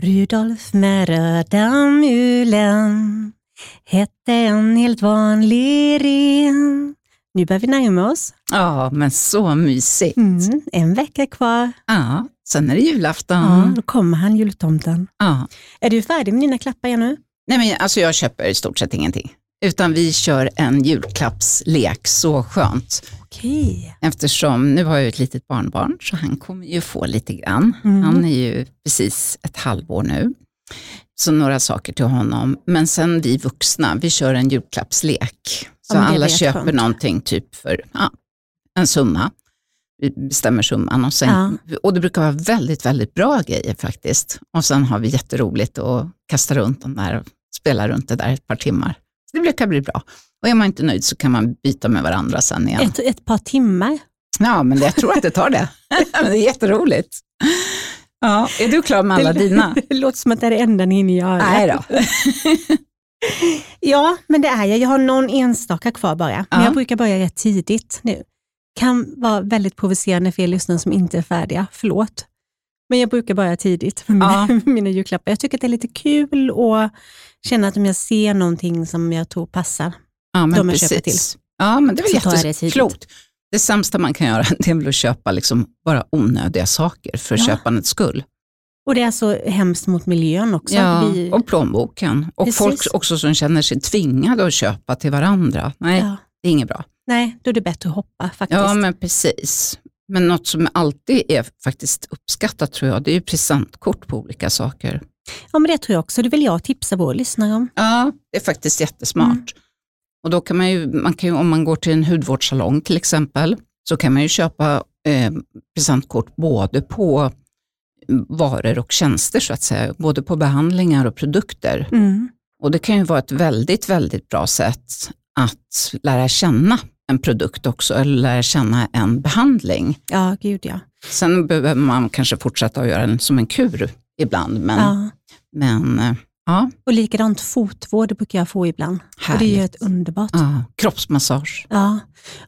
Rudolf med röda mulen hette en helt vanlig ren. Nu börjar vi närma oss. Ja, men så mysigt. Mm, en vecka kvar. Ja, sen är det julafton. Ja, då kommer han, jultomten. Ja. Är du färdig med dina klappar nu? Nej, men alltså jag köper i stort sett ingenting. Utan vi kör en julklappslek, så skönt. Okej. Eftersom nu har jag ett litet barnbarn, så han kommer ju få lite grann. Mm. Han är ju precis ett halvår nu. Så några saker till honom. Men sen vi vuxna, vi kör en julklappslek. Så Ja, alla köper jätteskönt. någonting typ för ja, en summa. Vi bestämmer summan och, sen, och det brukar vara väldigt, väldigt bra grejer faktiskt. Och sen har vi jätteroligt och kastar runt de där och spelar runt det där ett par timmar. Det brukar bli bra. Och är man inte nöjd så kan man byta med varandra sen igen. Ett, ett par timmar. Ja, men jag tror att det tar det. men det är jätteroligt. Ja, är du klar med alla Det- dina? Det låter som att det är det enda ni hinner göra. Nej då. Ja, men det är jag. Jag har någon enstaka kvar bara. Men Ja. jag brukar börja rätt tidigt nu. Kan vara väldigt provocerande för er lyssnare som inte är färdiga. Förlåt. Men jag brukar börja tidigt med mina, Ja. mina julklappar. Jag tycker att det är lite kul och känner att om jag ser någonting som jag tror passar. Ja, men De jag köper precis. Ja, men det är väl jag det jätteklokt. Det sämsta man kan göra det är väl att köpa liksom bara onödiga saker för Ja. köpandets skull. Och det är så hemskt mot miljön också. Ja, Vi, och plånboken. Och Precis. folk också som känner sig tvingade att köpa till varandra. Nej, ja. det är inget bra. Nej, då är det bättre att hoppa faktiskt. Ja, men precis. Men något som alltid är faktiskt uppskattat tror jag, det är ju presentkort på olika saker. Ja, men det tror jag också. Det vill jag tipsa våra lyssnare om. Ja, det är faktiskt jättesmart. Mm. Och då kan man ju, man kan ju, om man går till en hudvårdssalong till exempel, så kan man ju köpa eh, presentkort både på varor och tjänster så att säga, både på behandlingar och produkter. Mm. Och det kan ju vara ett väldigt, väldigt bra sätt att lära känna en produkt också, eller lära känna en behandling. Ja, gud ja. Sen behöver man kanske fortsätta att göra den som en kur ibland, men, ja. men eh, ja, Och likadant fotvård brukar jag få ibland. Och det är ett underbart. Ja, kroppsmassage. Ja.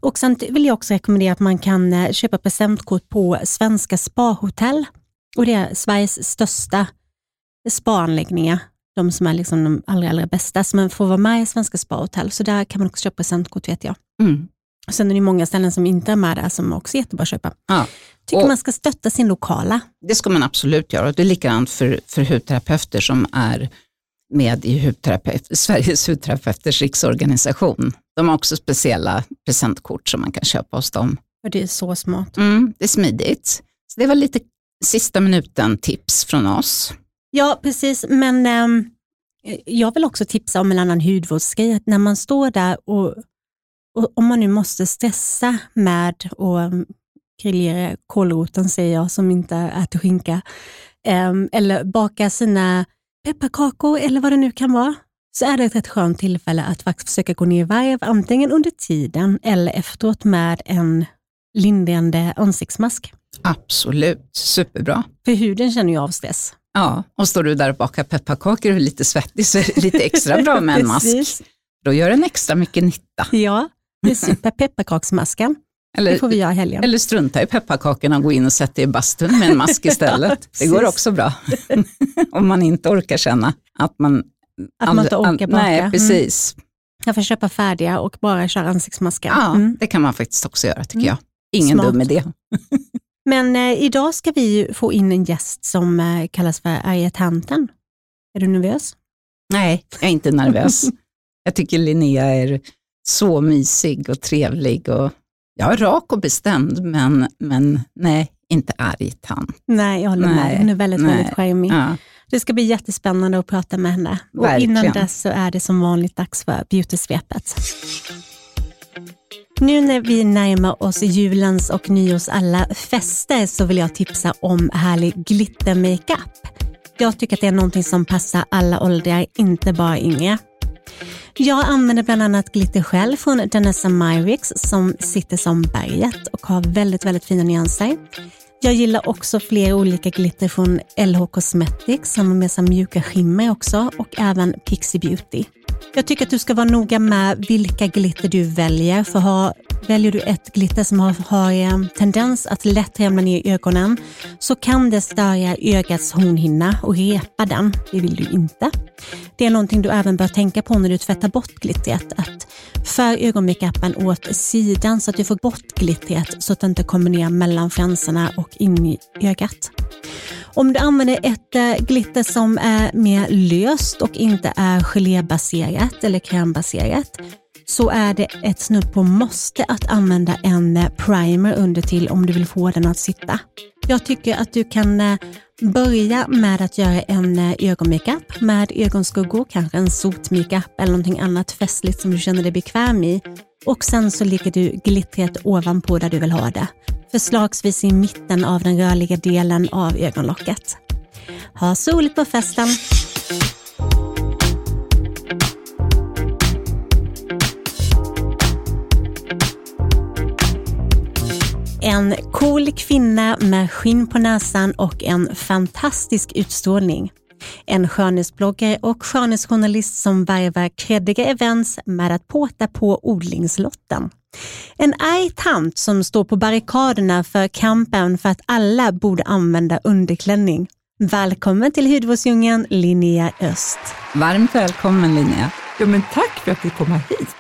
Och sen vill jag också rekommendera att man kan eh, köpa presentkort på Svenska Spahotell. Och det är Sveriges största spaanläggningar. De som är liksom de allra, allra bästa. Så man får vara med i Svenska Spahotell. Så där kan man också köpa presentkort vet jag. Mm. Sen är det många ställen som inte är med där som också är jättebra att köpa. Ja. Tycker Och- man ska stötta sin lokala. Det ska man absolut göra. Och det är likadant för, för hudterapeuter som är med i hudterapeut, Sveriges hudterapeuters riksorganisation. De har också speciella presentkort som man kan köpa hos dem. Och det är så smart. Mm, det är smidigt. Så det var lite sista minuten-tips från oss. Ja, precis. Men ehm, jag vill också tipsa om en annan hudvårdsgrej. Att när man står där och, och om man nu måste stressa med att grillera kålroten, säger jag som inte äter skinka, ehm, eller baka sina pepparkakor eller vad det nu kan vara, så är det ett rätt skönt tillfälle att faktiskt försöka gå ner i varv, antingen under tiden eller efteråt med en lindrande ansiktsmask. Absolut, superbra. För huden känner ju av stress. Ja, och står du där och bakar pepparkakor och är lite svettig så är det lite extra bra med en mask. Då gör den extra mycket nytta. Ja, det är super. Pepparkaksmasken. Det Eller, får vi göra i helgen. eller strunta i pepparkakorna och gå in och sätta dig i bastun med en mask istället. det går också bra. Om man inte orkar känna att man... Att man inte orkar baka. Nej, Mm. precis. Jag får köpa färdiga och bara köra ansiktsmaskar. Ja, Mm. det kan man faktiskt också göra tycker Mm. jag. Ingen Smart. dum idé. Men eh, idag ska vi få in en gäst som eh, kallas för Arga tanten. Är du nervös? Nej, jag är inte nervös. jag tycker Linnea är så mysig och trevlig. Och, ja, rak och bestämd, men, men nej, inte arg tant. Nej, jag håller med. Nej, Hon är väldigt, nej. väldigt charmig. Ja, Det ska bli jättespännande att prata med henne. Och innan dess så är det som vanligt dags för beautysvepet. Nu när vi närmar oss julens och nyårs alla fester så vill jag tipsa om härlig glittermakeup. Jag tycker att det är någonting som passar alla åldrar, inte bara yngre. Jag använder bland annat glitter själv från Danessa Myrix som sitter som berget och har väldigt, väldigt fina nyanser. Jag gillar också flera olika glitter från LH Cosmetics som har med sig mjuka skimmer också och även Pixie Beauty. Jag tycker att du ska vara noga med vilka glitter du väljer för ha väljer du ett glitter som har, har eh, tendens att lätt ramla ner i ögonen så kan det störa ögats hornhinna och repa den. Det vill du inte. Det är någonting du även bör tänka på när du tvättar bort glittret. Att för ögonmakeupen åt sidan så att du får bort glittret så att det inte kommer ner mellan fransarna och in i ögat. Om du använder ett eh, glitter som är mer löst och inte är gelébaserat eller krämbaserat så är det ett snudd på måste att använda en eh, primer under till om du vill få den att sitta. Jag tycker att du kan eh, börja med att göra en eh, ögonmakeup med ögonskuggor, kanske en sotmakeup eller någonting annat festligt som du känner dig bekväm i. Och sen så lägger du glittret ovanpå där du vill ha det förslagsvis i mitten av den rörliga delen av ögonlocket. Ha soligt roligt på festen! En cool kvinna med skinn på näsan och en fantastisk utstrålning. En skönhetsbloggare och skönhetsjournalist som värvar kreddiga events med att påta på odlingslotten. En arg tant som står på barrikaderna för kampen för att alla borde använda underklänning. Välkommen till hudvårdsdjungeln Linnea Öst. Varmt välkommen Linnea. Ja, men tack för att du kom hit.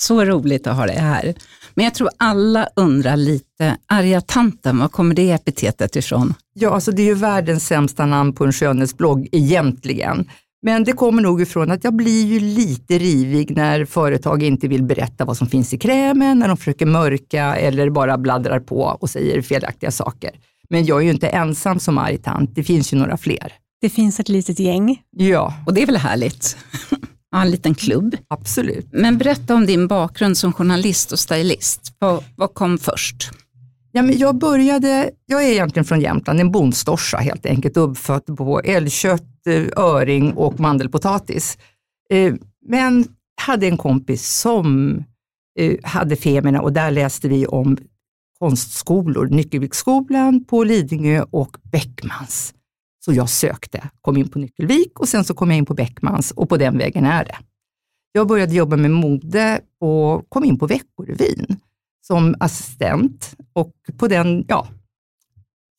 Så roligt att ha dig här. Men jag tror alla undrar lite, arga tanten, var kommer det epitetet ifrån? Ja, alltså det är ju världens sämsta namn på en skönhetsblogg egentligen. Men det kommer nog ifrån att jag blir ju lite rivig när företag inte vill berätta vad som finns i krämen, när de försöker mörka eller bara bladdrar på och säger felaktiga saker. Men jag är ju inte ensam som arg tant, det finns ju några fler. Det finns ett litet gäng. Ja. Och det är väl härligt? Ja, en liten klubb. Absolut. Men berätta om din bakgrund som journalist och stylist. Vad, vad kom först? Ja, men jag började, jag är egentligen från Jämtland, en bondstorsa helt enkelt, uppfödd på älgkött, eh, öring och mandelpotatis. Eh, men hade en kompis som eh, hade Femina och där läste vi om konstskolor, Nyckelviksskolan på Lidingö och Beckmans. Så jag sökte, kom in på Nyckelvik och sen så kom jag in på Beckmans och på den vägen är det. Jag började jobba med mode och kom in på Veckorevyn som assistent och på den, ja,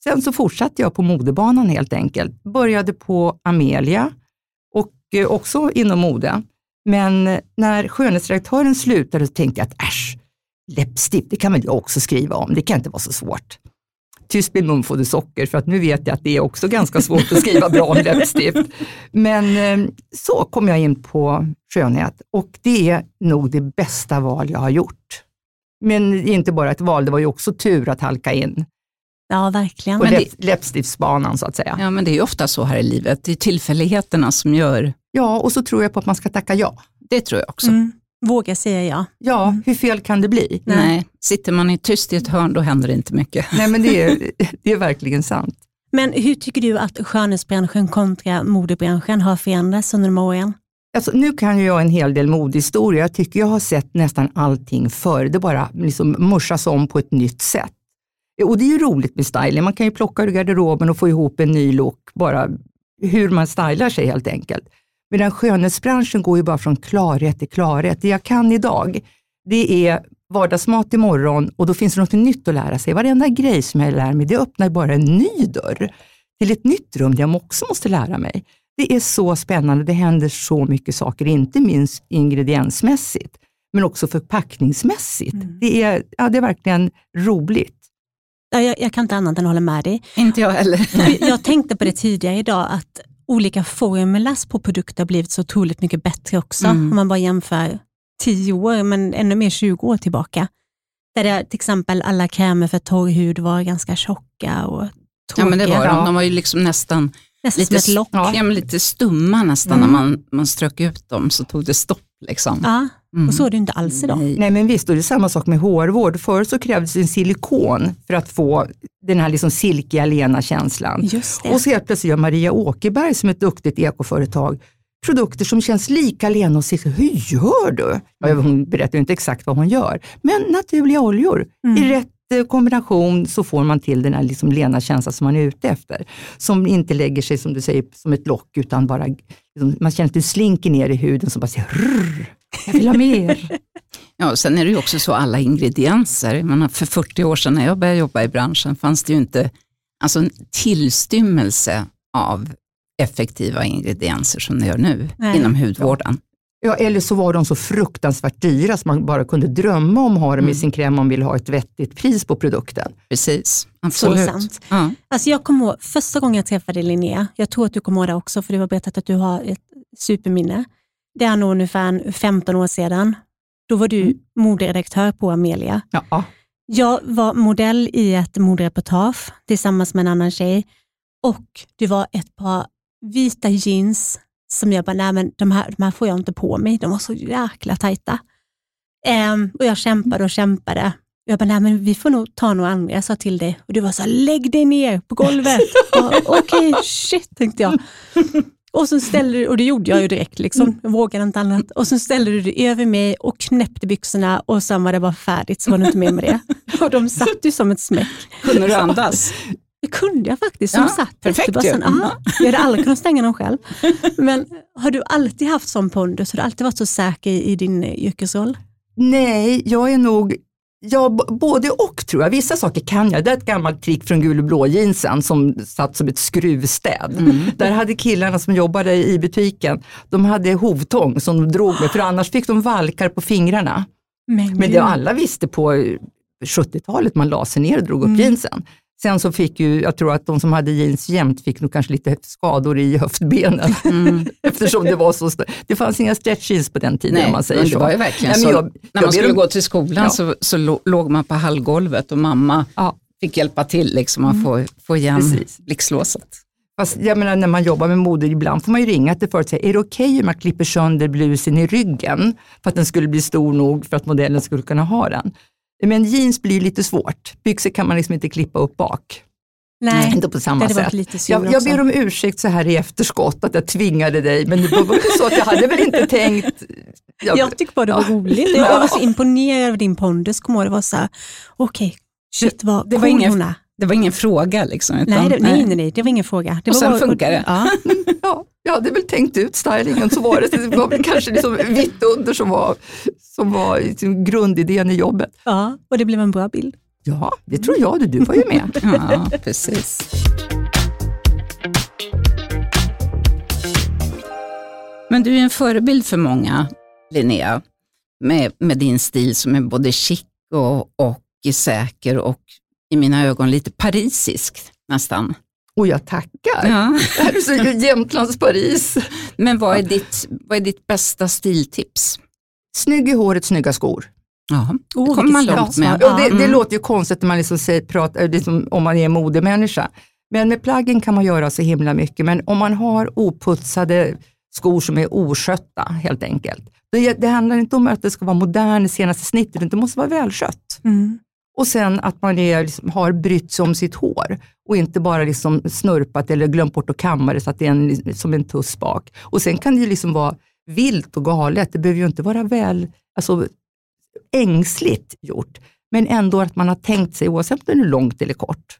sen så fortsatte jag på modebanan helt enkelt. Började på Amelia och eh, också inom mode. Men när skönhetsredaktören slutade så tänkte jag att äsch, läppstift, det kan väl jag också skriva om, det kan inte vara så svårt. Tyst med munfodersocker, för att nu vet jag att det är också ganska svårt att skriva bra om läppstift. Men eh, så kom jag in på skönhet och det är nog det bästa val jag har gjort. Men inte bara ett val, det var ju också tur att halka in. Ja, verkligen. På läpp, läppstiftsbanan så att säga. Ja, men det är ju ofta så här i livet. Det är tillfälligheterna som gör... Ja, och så tror jag på att man ska tacka ja. Det tror jag också. Mm. Våga säga ja. Ja, mm. hur fel kan det bli? Nej. Nej. sitter man i tyst i ett hörn då händer det inte mycket. Nej, men det är, det är verkligen sant. Men hur tycker du att skönhetsbranschen kontra modebranschen har förändrats under de åren? Alltså, nu kan jag en hel del modehistoria. Jag tycker jag har sett nästan allting förr. Det bara liksom muschas om på ett nytt sätt. Och det är ju roligt med styling. Man kan ju plocka ur garderoben och få ihop en ny look, bara hur man stylar sig helt enkelt. Medan skönhetsbranschen går ju bara från klarhet till klarhet. Det jag kan idag, det är vardagsmat imorgon och då finns det något nytt att lära sig. Varenda grej som jag lär mig, det öppnar bara en ny dörr till ett nytt rum där jag också måste lära mig. Det är så spännande, det händer så mycket saker, inte minst ingrediensmässigt, men också förpackningsmässigt. Mm. Det, är, ja, det är verkligen roligt. Ja, jag, jag, kan inte annat än hålla med dig. Inte jag heller. jag tänkte på det tidigare idag, att olika formulas på produkter har blivit så otroligt mycket bättre också, mm. om man bara jämför 10 år, men ännu mer 20 år tillbaka. Där det, till exempel alla krämer för torr hud var ganska tjocka och tråkiga. Ja, men det var de. De var ju liksom nästan Nästan lite, som ett lock. Ja, men lite stumma nästan mm. när man, man strök ut dem så tog det stopp. Liksom. Ja, mm. och så är det inte alls idag. Nej. Nej men visst, och det är samma sak med hårvård. Förr så krävdes en silikon för att få den här liksom silkiga lena känslan. Och så helt plötsligt gör Maria Åkerberg som ett duktigt ekoföretag produkter som känns lika lena och silkiga. Hur gör du? Ja, hon berättar inte exakt vad hon gör, men naturliga oljor mm. i rätt Eh, kombination så får man till den här liksom lena känslan som man är ute efter. Som inte lägger sig, som du säger, som ett lock, utan bara, liksom, man känner att du slinker ner i huden som bara säger rrr, jag vill ha mer. Ja, och sen är det ju också så alla ingredienser. Man för 40 år sedan när jag började jobba i branschen fanns det ju inte alltså en tillstymmelse av effektiva ingredienser som det gör nu Nej. inom hudvården. Ja, eller så var de så fruktansvärt dyra så man bara kunde drömma om att ha dem mm. i sin kräm om man ville ha ett vettigt pris på produkten. Precis, absolut. Så sant. Ja. Alltså jag kommer ihåg första gången jag träffade Linnea, jag tror att du kommer ihåg det också för du har berättat att du har ett superminne. Det är nog ungefär 15 år sedan. Då var du mm. moderedaktör på Amelia. Ja. Jag var modell i ett modereportage tillsammans med en annan tjej och det var ett par vita jeans som jag bara, nej men de här, de här får jag inte på mig, de var så jäkla tajta. Um, och jag kämpade och kämpade. Jag bara, nej men vi får nog ta några andra, jag sa till dig. Och du var så lägg dig ner på golvet. Okej, okay, shit tänkte jag. Och så ställde du, och det gjorde jag ju direkt, liksom. jag vågade inte annat. Och så ställde du dig över mig och knäppte byxorna och sen var det bara färdigt, så var du inte med med det. Och de satt ju som ett smäck. Kunde du andas? Det kunde jag faktiskt. Som ja, satt perfekt ju. Aha, jag hade aldrig kunnat stänga dem själv. Men har du alltid haft sån pondus? Har du alltid varit så säker i din yrkesroll? Nej, jag är nog Ja, både och tror jag. Vissa saker kan jag. Det är ett gammalt trick från gul och blå jeansen som satt som ett skruvstäd. Mm. Där hade killarna som jobbade i butiken, de hade hovtång som de drog med för annars fick de valkar på fingrarna. Men, Men det alla visste på 70-talet man la sig ner och drog upp mm. jeansen. Sen så fick ju, jag tror att de som hade jeans jämt fick nog kanske lite skador i höftbenen. Mm. Eftersom det var så, det fanns inga stretch jeans på den tiden Nej, om man säger men det var ju verkligen Nej, så. Jag, när man skulle dem, gå till skolan ja. så, så låg man på hallgolvet och mamma ja. fick hjälpa till liksom att mm. få, få igen blixtlåset. Fast jag menar när man jobbar med mode, ibland får man ju ringa till företaget och säga, är det okej okay om man klipper sönder blusen i ryggen för att den skulle bli stor nog för att modellen skulle kunna ha den? Men jeans blir lite svårt. Byxor kan man liksom inte klippa upp bak. Nej, inte på samma sätt. Jag, jag ber om ursäkt så här i efterskott att jag tvingade dig, men det var så att jag hade väl inte tänkt. Jag, jag tycker bara det var ja. roligt. Jag var så imponerad av din pondus. Kom ihåg, det var så här, okej, okay, shit vad det, cool var ingen, hon är. Det var ingen fråga liksom? Utan, nej, det, nej, nej, nej, det var ingen fråga. Det och var sen bara, funkar det? Ja. ja, jag hade väl tänkt ut stylingen, så var det. Det var väl kanske liksom vitt under som var, som var liksom grundidén i jobbet. Ja, och det blev en bra bild. Ja, det tror jag. Du var ju med. ja, precis. Men du är en förebild för många, Linnea, med, med din stil som är både chic och, och säker och i mina ögon lite parisisk nästan. Och jag tackar. Ja. Det här är så Jämtlands Paris. Men vad är, ditt, vad är ditt bästa stiltips? Snygg i håret, snygga skor. Ja, det oh, kommer man långt med. Ja, det, det mm. låter ju konstigt när man liksom säger, pratar, liksom, om man är modemänniska. Men med plaggen kan man göra så himla mycket. Men om man har oputsade skor som är oskötta helt enkelt. Det, det handlar inte om att det ska vara modern, senaste snittet, det måste vara välskött. Mm. Och sen att man är, liksom, har brytt sig om sitt hår och inte bara liksom snurpat eller glömt bort att kamma det så att det är en, som en tuss bak. Och sen kan det ju liksom vara vilt och galet. Det behöver ju inte vara väl alltså, ängsligt gjort, men ändå att man har tänkt sig oavsett om det är långt eller kort.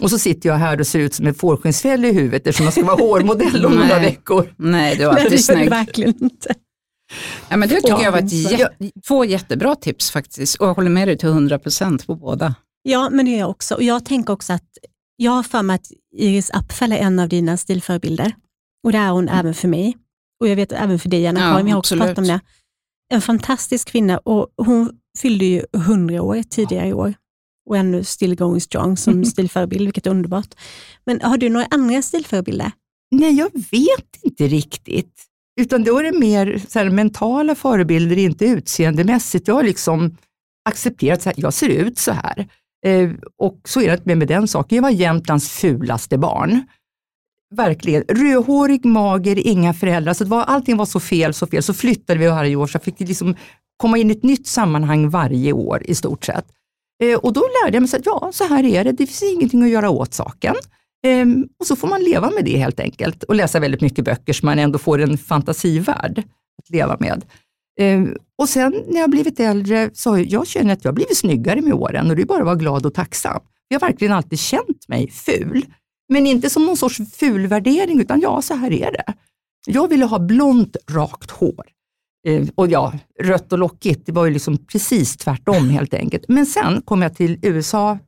Och så sitter jag här och ser ut som en fårskinnsfälla i huvudet eftersom jag ska vara hårmodell om några veckor. Nej, du är alltid snygg. Verkligen inte. Ja, men det tycker jag var ett jä två jättebra tips faktiskt och jag håller med dig till 100% på båda. Ja, men det gör jag också. Och jag tänker också att jag har för mig att Iris Apfel är en av dina stilförebilder. Och det är hon mm. även för mig. Och jag vet även för dig Anna-Karin, ja, vi har också pratat om det. En fantastisk kvinna och hon fyllde ju 100 år tidigare i år och ännu still going strong som stilförebild, vilket är underbart. Men har du några andra stilförebilder? Nej, jag vet inte riktigt. Utan då är det mer så här, mentala förebilder, inte utseendemässigt. Jag har liksom accepterat att jag ser ut så här. Eh, och så är det med, med den saken. Jag var Jämtlands fulaste barn. Verkligen. Rödhårig, mager, inga föräldrar. Så det var, allting var så fel, så fel. Så flyttade vi varje år så jag fick liksom komma in i ett nytt sammanhang varje år i stort sett. Eh, och då lärde jag mig att ja, så här är det. Det finns ingenting att göra åt saken. Ehm, och så får man leva med det helt enkelt och läsa väldigt mycket böcker så man ändå får en fantasivärld att leva med. Ehm, och sen när jag blivit äldre så har jag känner att jag blivit snyggare med åren och det är bara att vara glad och tacksam. Jag har verkligen alltid känt mig ful. Men inte som någon sorts fulvärdering utan ja, så här är det. Jag ville ha blont, rakt hår. Eh, och ja, rött och lockigt, det var ju liksom precis tvärtom helt enkelt. Men sen kom jag till USA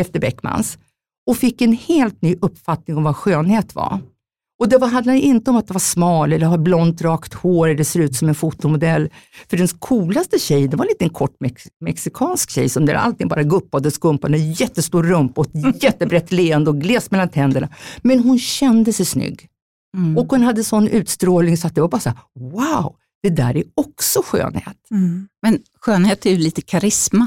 efter Beckmans och fick en helt ny uppfattning om vad skönhet var. Och det handlade inte om att vara smal eller ha blont rakt hår eller se ut som en fotomodell. För den coolaste tjejen, det var en liten kort mex mexikansk tjej som där allting bara guppade och skumpade, en jättestor rumpa och ett jättebrett leende och gles mellan tänderna. Men hon kände sig snygg. Mm. Och hon hade sån utstrålning så att det var bara så här, wow, det där är också skönhet. Mm. Men skönhet är ju lite karisma.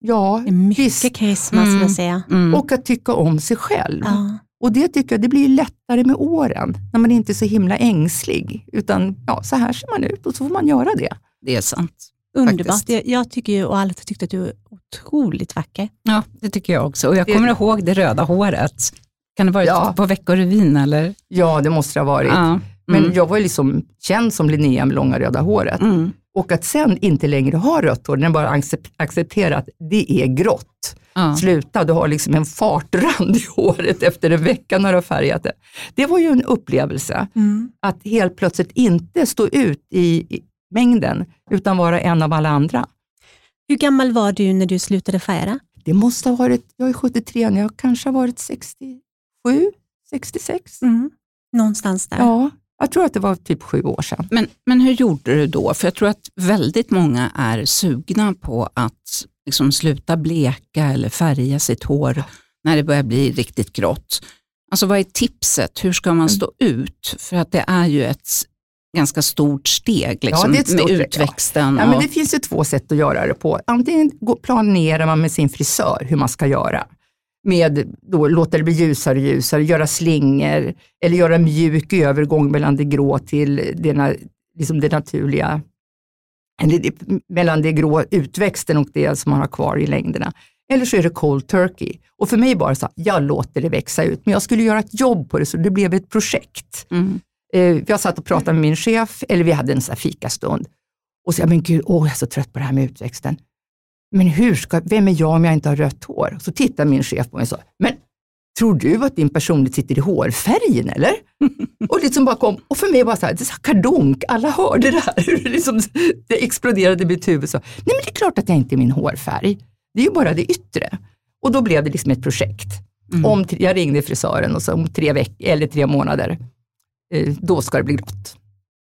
Ja, mycket visst. karisma mm. skulle jag säga. Mm. Och att tycka om sig själv. Ja. Och det tycker jag det blir lättare med åren, när man inte är så himla ängslig. Utan ja, så här ser man ut och så får man göra det. Det är sant. Underbart. Jag, jag, tycker ju, och alla tyckte att du är otroligt vacker. Ja, det tycker jag också. Och jag kommer det... ihåg det röda håret. Kan det ha varit ja. på Veckorevyn eller? Ja, det måste det ha varit. Ja. Mm. Men jag var ju liksom känd som Linnea med långa röda håret. Mm. Och att sen inte längre ha rött hår, när bara acceptera att det är grått. Ja. Sluta, du har liksom en fartrand i håret efter en vecka när du har färgat det. Det var ju en upplevelse, mm. att helt plötsligt inte stå ut i, i mängden, utan vara en av alla andra. Hur gammal var du när du slutade färga? Det måste ha varit, jag är 73, jag kanske har varit 67, 66. Mm. Någonstans där. Ja, jag tror att det var typ sju år sedan. Men, men hur gjorde du då? För jag tror att väldigt många är sugna på att liksom sluta bleka eller färga sitt hår när det börjar bli riktigt grått. Alltså vad är tipset? Hur ska man mm. stå ut? För att det är ju ett ganska stort steg liksom, ja, stort, med utväxten. Ja. ja. men det finns ju två sätt att göra det på. Antingen planerar man med sin frisör hur man ska göra med då låta det bli ljusare och ljusare, göra slingor eller göra mjuk övergång mellan det grå till det, liksom det naturliga, eller mellan det grå utväxten och det som man har kvar i längderna. Eller så är det cold turkey. Och för mig bara så, jag låter det växa ut, men jag skulle göra ett jobb på det så det blev ett projekt. Mm. Eh, jag satt och pratade med min chef, eller vi hade en här fikastund. Och så, men gud, åh, jag är så trött på det här med utväxten men hur ska, vem är jag om jag inte har rött hår? Så tittar min chef på mig och sa, men tror du att din personlighet sitter i hårfärgen eller? och liksom bara kom, och för mig var det så här, det så kardonk, alla hörde det här. liksom, det exploderade i mitt huvud. Så, Nej men det är klart att jag inte är min hårfärg. Det är ju bara det yttre. Och då blev det liksom ett projekt. Mm. Om, jag ringde frisören och sa om tre veckor eller tre månader, eh, då ska det bli grått.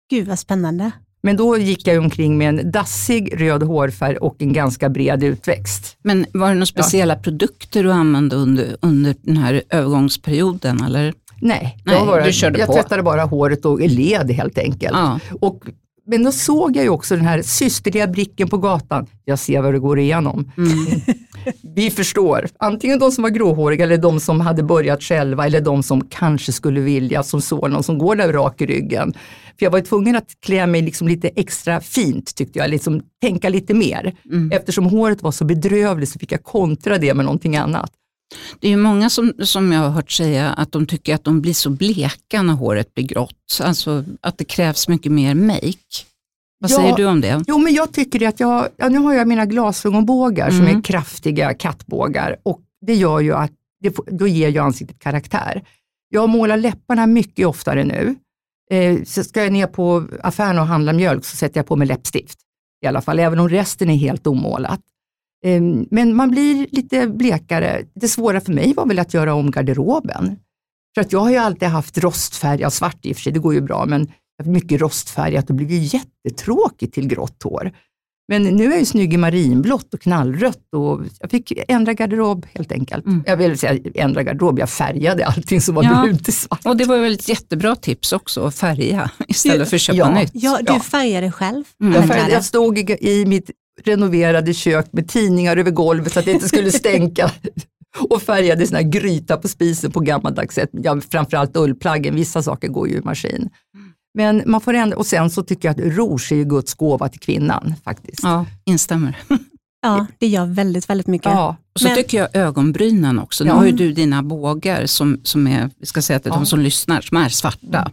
Gud vad spännande. Men då gick jag omkring med en dassig röd hårfärg och en ganska bred utväxt. Men var det några speciella ja. produkter du använde under, under den här övergångsperioden? Eller? Nej, Nej bara, du körde jag på. tvättade bara håret och led helt enkelt. Ja. Och, men då såg jag ju också den här systerliga blicken på gatan. Jag ser vad det går igenom. Mm. Vi förstår, antingen de som var gråhåriga eller de som hade börjat själva eller de som kanske skulle vilja, som såg någon som går där rak i ryggen. För jag var tvungen att klä mig liksom lite extra fint tyckte jag, liksom tänka lite mer. Mm. Eftersom håret var så bedrövligt så fick jag kontra det med någonting annat. Det är ju många som, som jag har hört säga att de tycker att de blir så bleka när håret blir grått. Alltså att det krävs mycket mer make. Vad ja, säger du om det? Jo, men jag tycker att jag, ja, nu har jag mina glasögonbågar mm. som är kraftiga kattbågar och det gör ju att, det, då ger ju ansiktet karaktär. Jag målar läpparna mycket oftare nu. Eh, så ska jag ner på affären och handla mjölk så sätter jag på mig läppstift. I alla fall, även om resten är helt omålat. Eh, men man blir lite blekare. Det svåra för mig var väl att göra om garderoben. För att jag har ju alltid haft rostfärg, ja svart i och för sig, det går ju bra, men mycket rostfärgat och blir ju jättetråkigt till grått hår. Men nu är jag ju snygg i marinblått och knallrött och jag fick ändra garderob helt enkelt. Mm. Jag vill säga ändra garderob, jag färgade allting som var ja. brunt till svart. Och det var väl ett jättebra tips också, att färga istället för att köpa ja. nytt. Ja, du färgade själv. Mm. Jag, färgade, jag stod i, i mitt renoverade kök med tidningar över golvet så att det inte skulle stänka. och färgade såna här gryta på spisen på gammaldags sätt. Ja, framförallt ullplaggen, vissa saker går ju i maskin. Men man får ändå, och sen så tycker jag att rouge är ju Guds gåva till kvinnan faktiskt. Ja, instämmer. Ja, det gör väldigt, väldigt mycket. Ja. Och så Men, tycker jag ögonbrynen också. Nu har ju du dina bågar som, som är, vi ska säga till ja. de som lyssnar, som är svarta.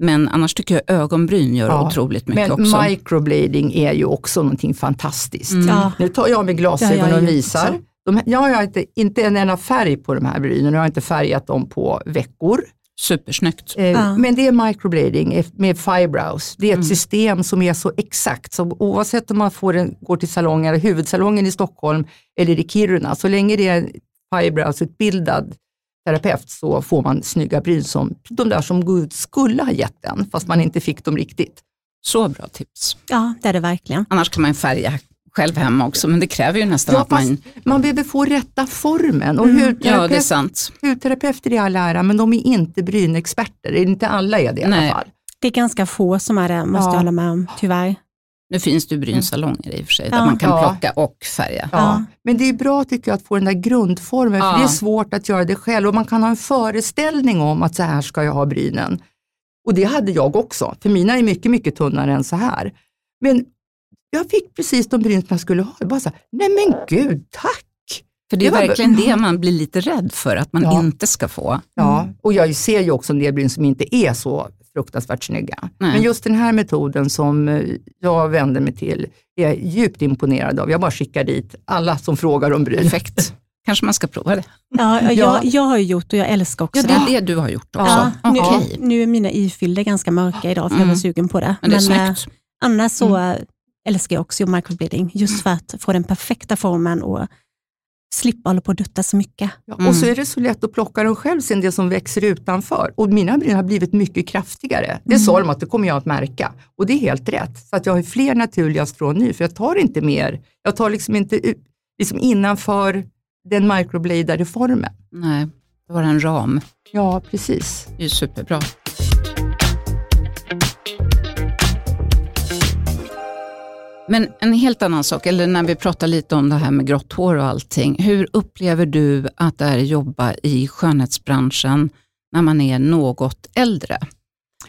Men annars tycker jag ögonbryn gör ja. otroligt mycket Men också. Men microblading är ju också någonting fantastiskt. Mm. Ja. Nu tar jag med glasögon och visar. De, jag har inte, inte en enda färg på de här brynen, jag har inte färgat dem på veckor. Supersnyggt. Eh, Ja. Men det är microblading med fibrows. Det är ett Mm. system som är så exakt. Så oavsett om man får en, går till salongen, huvudsalongen i Stockholm eller i Kiruna, så länge det är en fibrows-utbildad terapeut så får man snygga bryn som de där som Gud skulle ha gett den, fast man inte fick dem riktigt. Så bra tips. Ja, det är det verkligen. Annars kan man färga själv hemma också, men det kräver ju nästan Ja, att man... man behöver få rätta formen. Och Mm. Ja, det är sant. hudterapeuter är all ära, men de är inte brynexperter. Inte alla är det i Nej. alla fall. Det är ganska få som är det, måste Ja. jag hålla med om, tyvärr. Nu finns det ju brynsalonger i och för sig, där Ja. man kan Ja. plocka och färga. Ja. Ja. Men det är bra tycker jag att få den där grundformen, Ja. för det är svårt att göra det själv och man kan ha en föreställning om att så här ska jag ha brynen. Och det hade jag också, för mina är mycket, mycket tunnare än så här. Men jag fick precis de bryn som jag skulle ha. Jag bara så här, nej men gud, tack! För det är Det var- verkligen det man blir lite rädd för, att man Ja. inte ska få. Ja, och jag ser ju också en del bryn som inte är så fruktansvärt snygga. Nej. Men just den här metoden som eh, jag vänder mig till är jag djupt imponerad av. Jag bara skickar dit alla som frågar om bryn. Perfekt. Kanske man ska prova det. Ja, Ja. jag, jag har ju gjort och jag älskar också Ja, det det. är det du har gjort också. Ja, nu, Okej. nu är mina ifyllda ganska mörka idag för jag Mm. var sugen på det. Men det är eh, snyggt. annars så eh, älskar jag också microblading just för att få den perfekta formen och slippa hålla på och dutta så mycket. Ja, Mm. Och så är det så lätt att plocka dem själv sen det som växer utanför. Och mina bryn har blivit mycket kraftigare. Det sa de att det kommer jag att märka. Och det är helt rätt. Så att jag har fler naturliga strån nu, för jag tar inte mer. Jag tar liksom inte ut- liksom innanför den microbladade formen. Nej, det var en ram. Ja, precis. Det är superbra. Men en helt annan sak, eller när vi pratar lite om det här med grått hår och allting. Hur upplever du att det är att jobba i skönhetsbranschen när man är något äldre?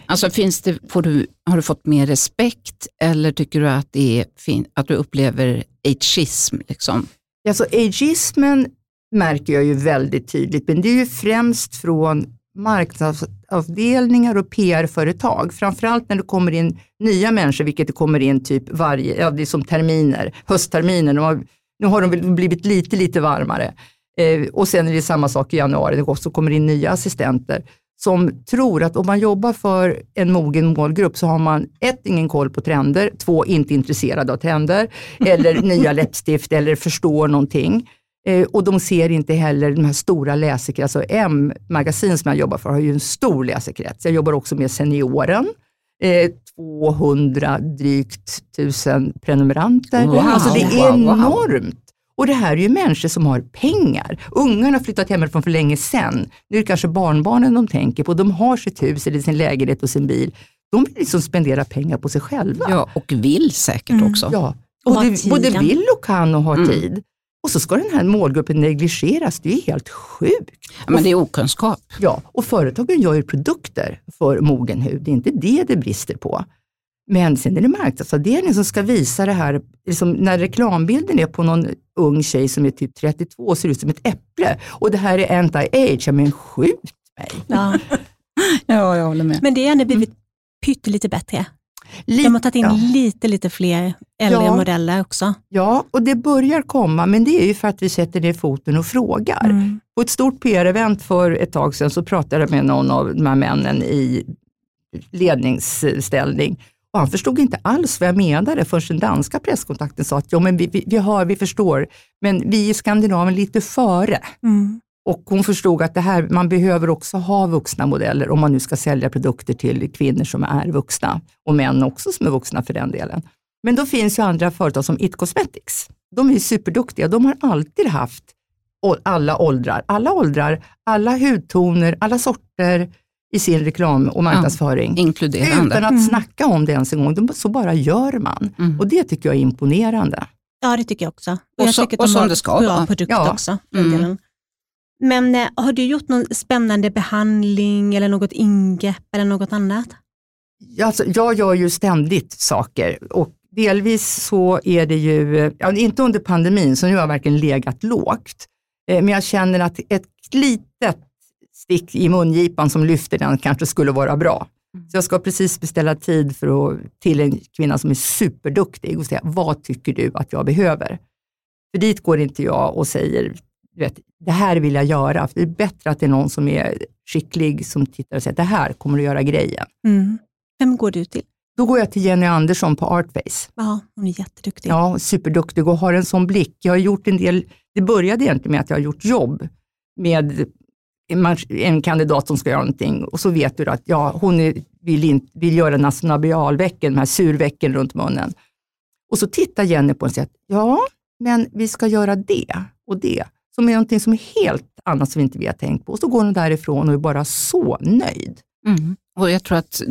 Alltså finns det, får du, har du fått mer respekt eller tycker du att, det är fin, att du upplever ageism? Liksom? Alltså ageismen märker jag ju väldigt tydligt, men det är ju främst från marknadsavdelningar och PR-företag. Framförallt när det kommer in nya människor, vilket det kommer in typ varje, ja det är som terminer, höstterminer. De har, nu har de väl blivit lite, lite varmare. Eh, och sen är det samma sak i januari, det också kommer in nya assistenter som tror att om man jobbar för en mogen målgrupp så har man ett, ingen koll på trender, två, inte intresserad av trender, eller nya läppstift eller förstår någonting. Eh, och de ser inte heller de här stora läsekretsen. Alltså M-magasin som jag jobbar för har ju en stor läsekrets. Jag jobbar också med Senioren. Eh, 200 drygt tusen prenumeranter. Wow, alltså det är wow, wow. enormt. Och det här är ju människor som har pengar. Ungarna har flyttat hemifrån för länge sedan. Nu är det kanske barnbarnen de tänker på. De har sitt hus eller sin lägenhet och sin bil. De vill liksom spendera pengar på sig själva. Ja, och vill säkert Mm. också. Ja, Och både, både vill och kan och har Mm. tid. Och så ska den här målgruppen negligeras. Det är helt sjukt. Ja, men det är okunskap. Ja, och företagen gör ju produkter för mogen hud. Det är inte det det brister på. Men sen är det marknadsavdelningen som ska visa det här, liksom när reklambilden är på någon ung tjej som är typ 32 och ser ut som ett äpple och det här är anti-age, ja men skjut mig. Ja. Ja, jag håller med. Men det har ändå blivit pyttelite bättre. De har tagit in ja. lite, lite fler äldre Ja. modeller också. ja, och det börjar komma, men det är ju för att vi sätter ner foten och frågar. Mm. På ett stort PR-event för ett tag sedan så pratade jag med någon av de här männen i ledningsställning och han förstod inte alls vad jag menade förrän den danska presskontakten sa att jo, men vi, vi, vi hör, vi förstår, men vi i Skandinavien lite före. Mm. Och hon förstod att det här, man behöver också ha vuxna modeller om man nu ska sälja produkter till kvinnor som är vuxna och män också som är vuxna för den delen. Men då finns ju andra företag som It Cosmetics. De är superduktiga. De har alltid haft alla åldrar, alla åldrar, alla hudtoner, alla sorter i sin reklam och marknadsföring. Inkluderande. Utan att Mm. snacka om det ens en gång. Så bara gör man. Mm. Och det tycker jag är imponerande. Ja, det tycker jag också. Och, Och jag så- och de som det ska vara. produkt Ja. också. Mm. Men eh, har du gjort någon spännande behandling eller något ingrepp eller något annat? Alltså, jag gör ju ständigt saker och delvis så är det ju, ja, inte under pandemin, så nu har jag verkligen legat lågt. Eh, Men jag känner att ett litet stick i mungipan som lyfter den kanske skulle vara bra. Så jag ska precis beställa tid för att, till en kvinna som är superduktig och säga, vad tycker du att jag behöver? För dit går inte jag och säger, vet, det här vill jag göra. För det är bättre att det är någon som är skicklig som tittar och säger, det här kommer att göra grejen. Mm. Vem går du till? Då går jag till Jenny Andersson på Artface. Ja, hon är jätteduktig. Ja, superduktig och har en sån blick. Jag har gjort en del, det började egentligen med att jag har gjort jobb med en kandidat som ska göra någonting och så vet du att ja, hon vill, in, vill göra nasolabialvecken, de här survecken runt munnen. Och så tittar Jenny på en och säger, ja, men vi ska göra det och det, som är någonting som är helt annat som vi inte vi har tänkt på. Och så går hon därifrån och är bara så nöjd. Mm. Och jag tror att,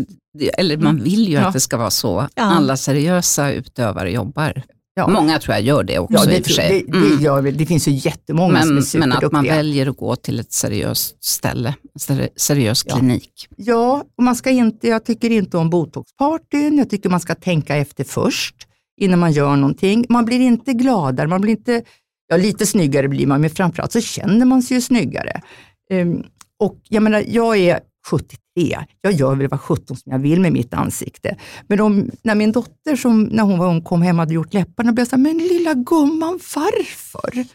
eller man vill ju ja. att det ska vara så. Ja. Alla seriösa utövare jobbar. Ja. Många tror jag gör det också ja, det, i och för sig. Det, det, gör, det finns ju jättemånga men, som är superduktiga. Men att man väljer att gå till ett seriöst ställe, en seriös klinik. Ja, och man ska inte, jag tycker inte om botoxpartyn. Jag tycker man ska tänka efter först innan man gör någonting. Man blir inte gladare, man blir inte, ja lite snyggare blir man, men framförallt så känner man sig ju snyggare. Um, och jag menar, jag är 73. Jag gör väl vad 17 som jag vill med mitt ansikte. Men om, när min dotter, som, när hon var ung, kom hem och hade gjort läpparna, blev jag så här, men lilla gumman, varför?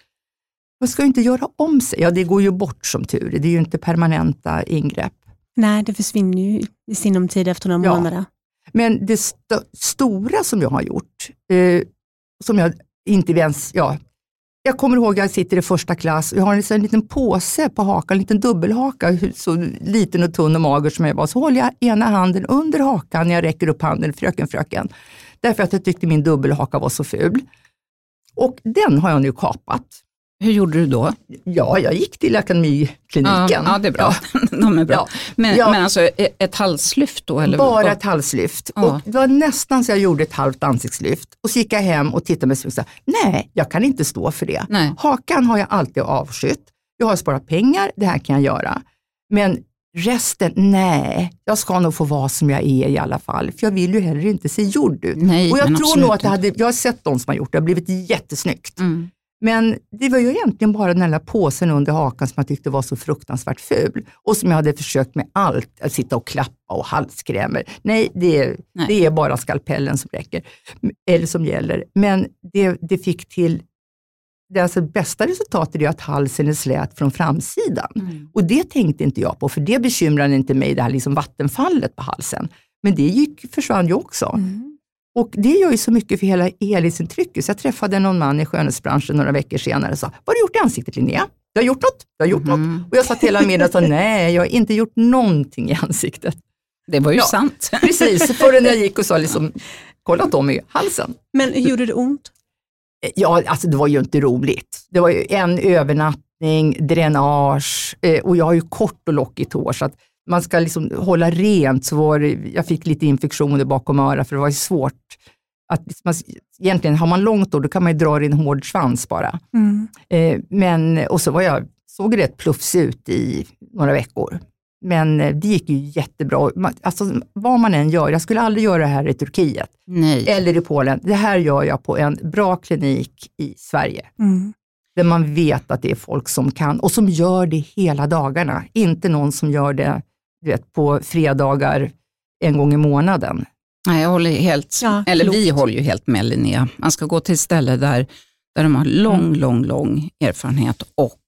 Jag ska inte göra om sig. Ja, det går ju bort som tur Det är ju inte permanenta ingrepp. Nej, det försvinner ju i sinom tid efter några ja. månader. Men det st stora som jag har gjort, eh, som jag inte ens, ja, jag kommer ihåg att jag sitter i första klass och jag har en, en liten påse på hakan, en liten dubbelhaka, så liten och tunn och mager som jag var. Så håller jag ena handen under hakan när jag räcker upp handen, fröken, fröken. Därför att jag tyckte min dubbelhaka var så ful. Och den har jag nu kapat. Hur gjorde du då? Ja, jag gick till Akademikliniken. Ja, ja det är bra. Ja. De är bra. Ja. Men, ja. men alltså e- ett halslyft då? Eller? Bara ett halslyft. Ja. Och det var nästan så jag gjorde ett halvt ansiktslyft. Och så gick jag hem och tittade mig och sa, nej, jag kan inte stå för det. Nej. Hakan har jag alltid avskytt. Jag har sparat pengar, det här kan jag göra. Men resten, nej, jag ska nog få vara som jag är i alla fall. För jag vill ju heller inte se gjord ut. Nej, och jag tror nog att det hade, jag har sett de som har gjort det, det har blivit jättesnyggt. Mm. Men det var ju egentligen bara den där påsen under hakan som jag tyckte var så fruktansvärt ful och som jag hade försökt med allt, att sitta och klappa och halskrämer. Nej, det, Nej. det är bara skalpellen som räcker, eller som gäller. Men det, det fick till det alltså bästa resultatet är att halsen är slät från framsidan. Mm. Och det tänkte inte jag på, för det bekymrade inte mig, det här liksom vattenfallet på halsen. Men det gick, försvann ju också. Mm. Och det gör ju så mycket för hela helhetsintrycket. Så jag träffade någon man i skönhetsbranschen några veckor senare och sa, vad har du gjort i ansiktet Linnea? Du har gjort något? Du har gjort mm. något? Och jag satt hela middagen och sa, nej, jag har inte gjort någonting i ansiktet. Det var ju ja, sant. Precis, förrän jag gick och sa, liksom, kollat om i halsen. Men gjorde det ont? Ja, alltså det var ju inte roligt. Det var ju en övernattning, dränage eh, och jag har ju kort och lockigt hår så att man ska liksom hålla rent. Så var jag fick lite infektioner bakom örat för det var svårt. Att man, egentligen har man långt hår då kan man ju dra i en hård svans bara. Mm. Eh, men, och så var jag, såg rätt plufsig ut i några veckor. Men eh, det gick ju jättebra. Alltså, vad man än gör, jag skulle aldrig göra det här i Turkiet Nej. eller i Polen. Det här gör jag på en bra klinik i Sverige. Mm. Där man vet att det är folk som kan och som gör det hela dagarna. Inte någon som gör det vet, på fredagar en gång i månaden. Nej, jag håller helt, ja, eller klokt. vi håller ju helt med Linnea. Man ska gå till ett ställe där, där de har lång, mm. lång, lång erfarenhet och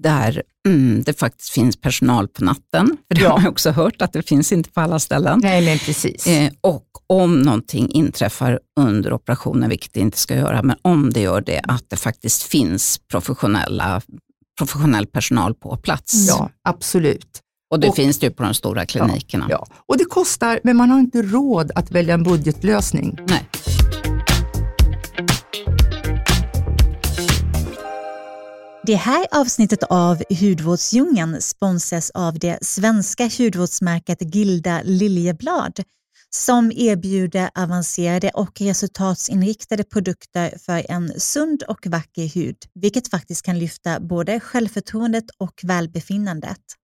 där mm, det faktiskt finns personal på natten. För det ja. har man också hört att det finns inte på alla ställen. Nej, men precis. Eh, och om någonting inträffar under operationen, vilket det inte ska göra, men om det gör det, att det faktiskt finns professionella, professionell personal på plats. Ja, absolut. Och det och, finns det ju på de stora klinikerna. Ja, ja, Och det kostar, men man har inte råd att välja en budgetlösning. Nej. Det här avsnittet av Hudvårdsdjungeln sponsras av det svenska hudvårdsmärket Gilda Liljeblad som erbjuder avancerade och resultatsinriktade produkter för en sund och vacker hud, vilket faktiskt kan lyfta både självförtroendet och välbefinnandet.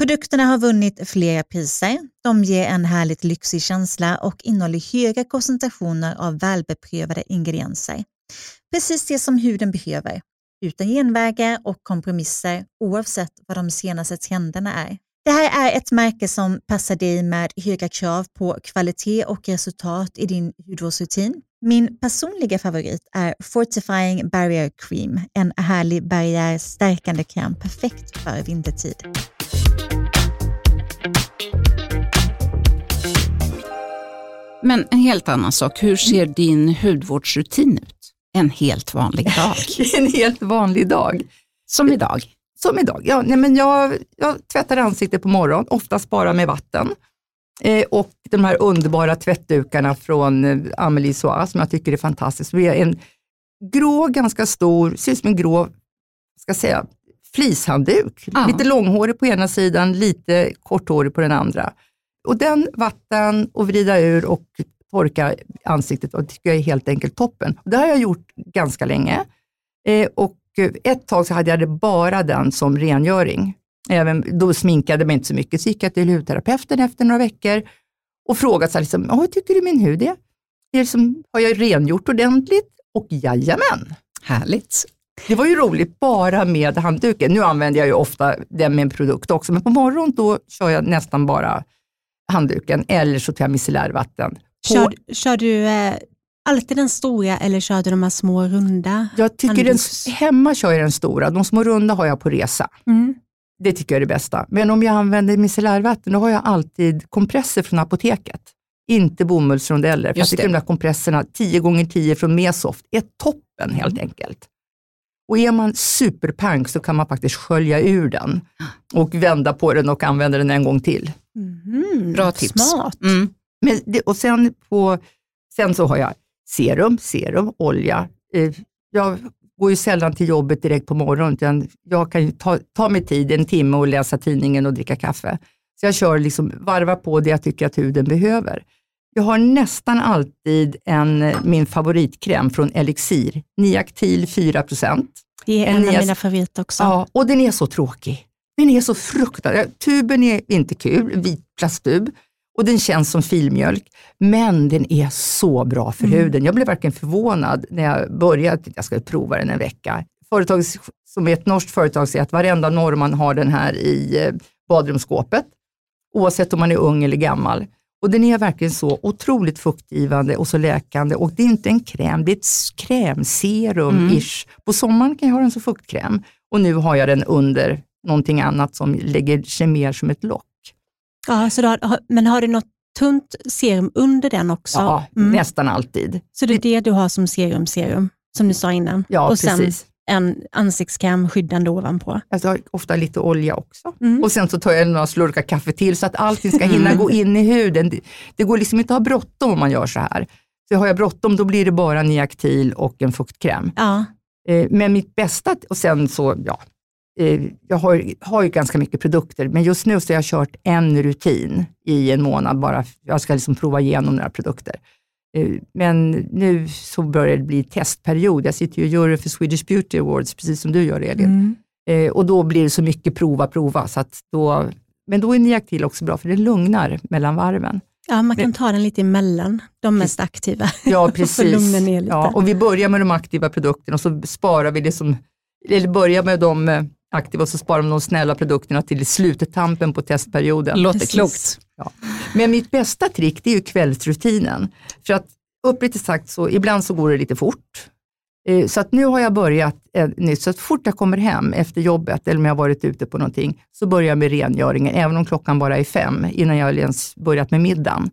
Produkterna har vunnit flera priser. De ger en härligt lyxig känsla och innehåller höga koncentrationer av välbeprövade ingredienser. Precis det som huden behöver, utan genvägar och kompromisser oavsett vad de senaste trenderna är. Det här är ett märke som passar dig med höga krav på kvalitet och resultat i din hudvårdsrutin. Min personliga favorit är Fortifying Barrier Cream, en härlig barriärstärkande kräm perfekt för vintertid. Men en helt annan sak, hur ser din hudvårdsrutin ut? En helt vanlig dag. en helt vanlig dag. Som idag? Som idag, ja. Nej, men jag, jag tvättar ansiktet på morgonen, oftast bara med vatten. Eh, och de här underbara tvättdukarna från eh, Amelie Soie som jag tycker är fantastiskt. Det är en grå, ganska stor, ser ut som en grå, ska säga, fleecehandduk. Ja. Lite långhårig på ena sidan, lite korthårig på den andra. Och den vatten och vrida ur och torka ansiktet och tycker jag är helt enkelt toppen. Det har jag gjort ganska länge. Eh, och ett tag så hade jag det bara den som rengöring. Även, då sminkade jag mig inte så mycket, så gick jag till hudterapeuten efter några veckor och frågade så här, liksom, hur tycker du min hud är? är liksom, har jag rengjort ordentligt? Och jajamän! Härligt. Det var ju roligt bara med handduken. Nu använder jag ju ofta den med en produkt också, men på morgonen då kör jag nästan bara handduken eller så tar jag micellärvatten. Kör, kör du eh, alltid den stora eller kör du de här små runda? Jag tycker den, hemma kör jag den stora, de små runda har jag på resa. Mm. Det tycker jag är det bästa. Men om jag använder micellärvatten, då har jag alltid kompresser från apoteket. Inte bomullsrondeller. För jag tycker de där kompresserna 10 gånger 10 från Mesoft är toppen helt mm. enkelt. Och är man superpank så kan man faktiskt skölja ur den och vända på den och använda den en gång till. Mm, Bra tips. Smart. Mm. Men det, och sen, på, sen så har jag serum, serum, olja. Eh, jag går ju sällan till jobbet direkt på morgonen, utan jag kan ta, ta mig tid, en timme och läsa tidningen och dricka kaffe. Så jag kör liksom, varva på det jag tycker att huden behöver. Jag har nästan alltid en, min favoritkräm från Elixir, Niactil 4% Det är en av mina favoriter också. Ja, och den är så tråkig. Den är så fruktansvärd. Tuben är inte kul, vit plasttub och den känns som filmjölk, men den är så bra för mm. huden. Jag blev verkligen förvånad när jag började, jag ska prova den en vecka. Företag som är ett norskt företag säger att varenda norrman har den här i eh, badrumsskåpet, oavsett om man är ung eller gammal. Och den är verkligen så otroligt fuktgivande och så läkande och det är inte en kräm, det är ett krämserum-ish. Mm. På sommaren kan jag ha den som fuktkräm och nu har jag den under någonting annat som lägger sig mer som ett lock. Ja, så har, men har du något tunt serum under den också? Ja, mm. nästan alltid. Så det är det du har som serum, serum, som du sa innan? Ja, och sen precis. en ansiktskräm skyddande ovanpå? Jag har ofta lite olja också. Mm. Och sen så tar jag några slurkar kaffe till så att allting ska hinna gå in i huden. Det, det går liksom inte att ha bråttom om man gör så här. Så har jag bråttom då blir det bara Niactil och en fuktkräm. Ja. Eh, men mitt bästa, och sen så, ja, jag har, har ju ganska mycket produkter, men just nu så har jag kört en rutin i en månad bara. Jag ska liksom prova igenom några produkter. Eh, men nu så börjar det bli testperiod. Jag sitter ju i jury för Swedish Beauty Awards, precis som du gör Elin. Mm. Eh, och då blir det så mycket prova, prova. Så att då, men då är Niactil också bra, för det lugnar mellan varven. Ja, man kan ta den lite emellan de mest aktiva. Ja, precis. Ja, och vi börjar med de aktiva produkterna och så sparar vi det som, eller börjar med de aktiva och så sparar de de snälla produkterna till sluttampen på testperioden. Låter Precis. klokt. Ja. Men mitt bästa trick det är ju kvällsrutinen. För att uppriktigt sagt så ibland så går det lite fort. Eh, så att nu har jag börjat eh, nytt, så att fort jag kommer hem efter jobbet eller om jag har varit ute på någonting, så börjar jag med rengöringen, även om klockan bara är fem, innan jag ens börjat med middagen.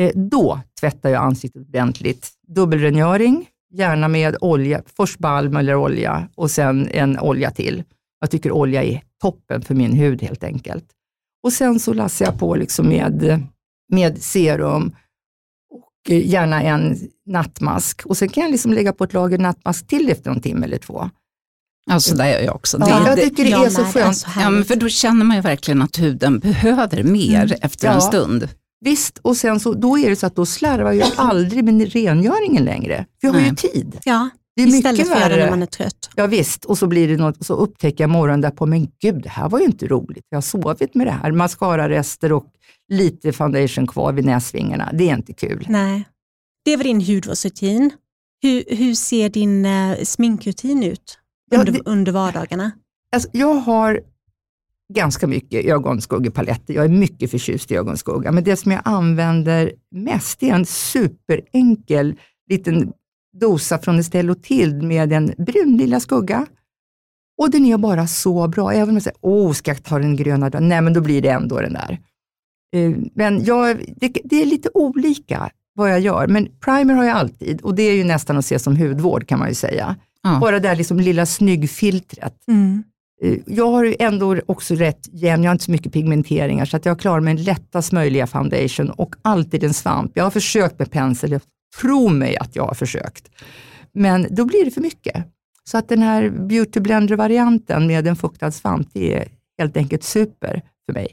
Eh, då tvättar jag ansiktet ordentligt. Dubbelrengöring, gärna med olja, först balm eller olja och sen en olja till. Jag tycker olja är toppen för min hud helt enkelt. Och sen så lassar jag på liksom med, med serum och gärna en nattmask. Och sen kan jag liksom lägga på ett lager nattmask till efter en timme eller två. Alltså det gör jag också. Ja, det, jag tycker det, är så skönt. Så ja, men för då känner man ju verkligen att huden behöver mer mm. efter ja. en stund. Visst, och sen så, då är det så att då slarvar jag aldrig med rengöringen längre. För jag har ju tid. Ja. Det är Istället mycket för göra när man är trött. Ja, visst, och så blir det något, så upptäcker jag morgonen därpå, men gud, det här var ju inte roligt. Jag har sovit med det här, mascararester och lite foundation kvar vid näsvingarna. Det är inte kul. Nej. Det var din hudvårdsrutin. Hur, hur ser din uh, sminkrutin ut under, ja, det, under vardagarna? Alltså, jag har ganska mycket ögonskuggepaletter. Jag är mycket förtjust i ögonskugga, men det som jag använder mest är en superenkel liten dosa från Estelle Tild med en brun lilla skugga. Och den är bara så bra. Även om jag säger, åh, ska jag ta den gröna? Nej, men då blir det ändå den där. Eh, men jag, det, det är lite olika vad jag gör, men primer har jag alltid och det är ju nästan att se som hudvård kan man ju säga. Ja. Bara det där liksom lilla snyggfiltret. Mm. Eh, jag har ändå också rätt jämn, jag har inte så mycket pigmenteringar så att jag klarar mig en lättast möjliga foundation och alltid en svamp. Jag har försökt med pensel, tro mig att jag har försökt. Men då blir det för mycket. Så att den här beauty blender-varianten med en fuktad svamp, det är helt enkelt super för mig.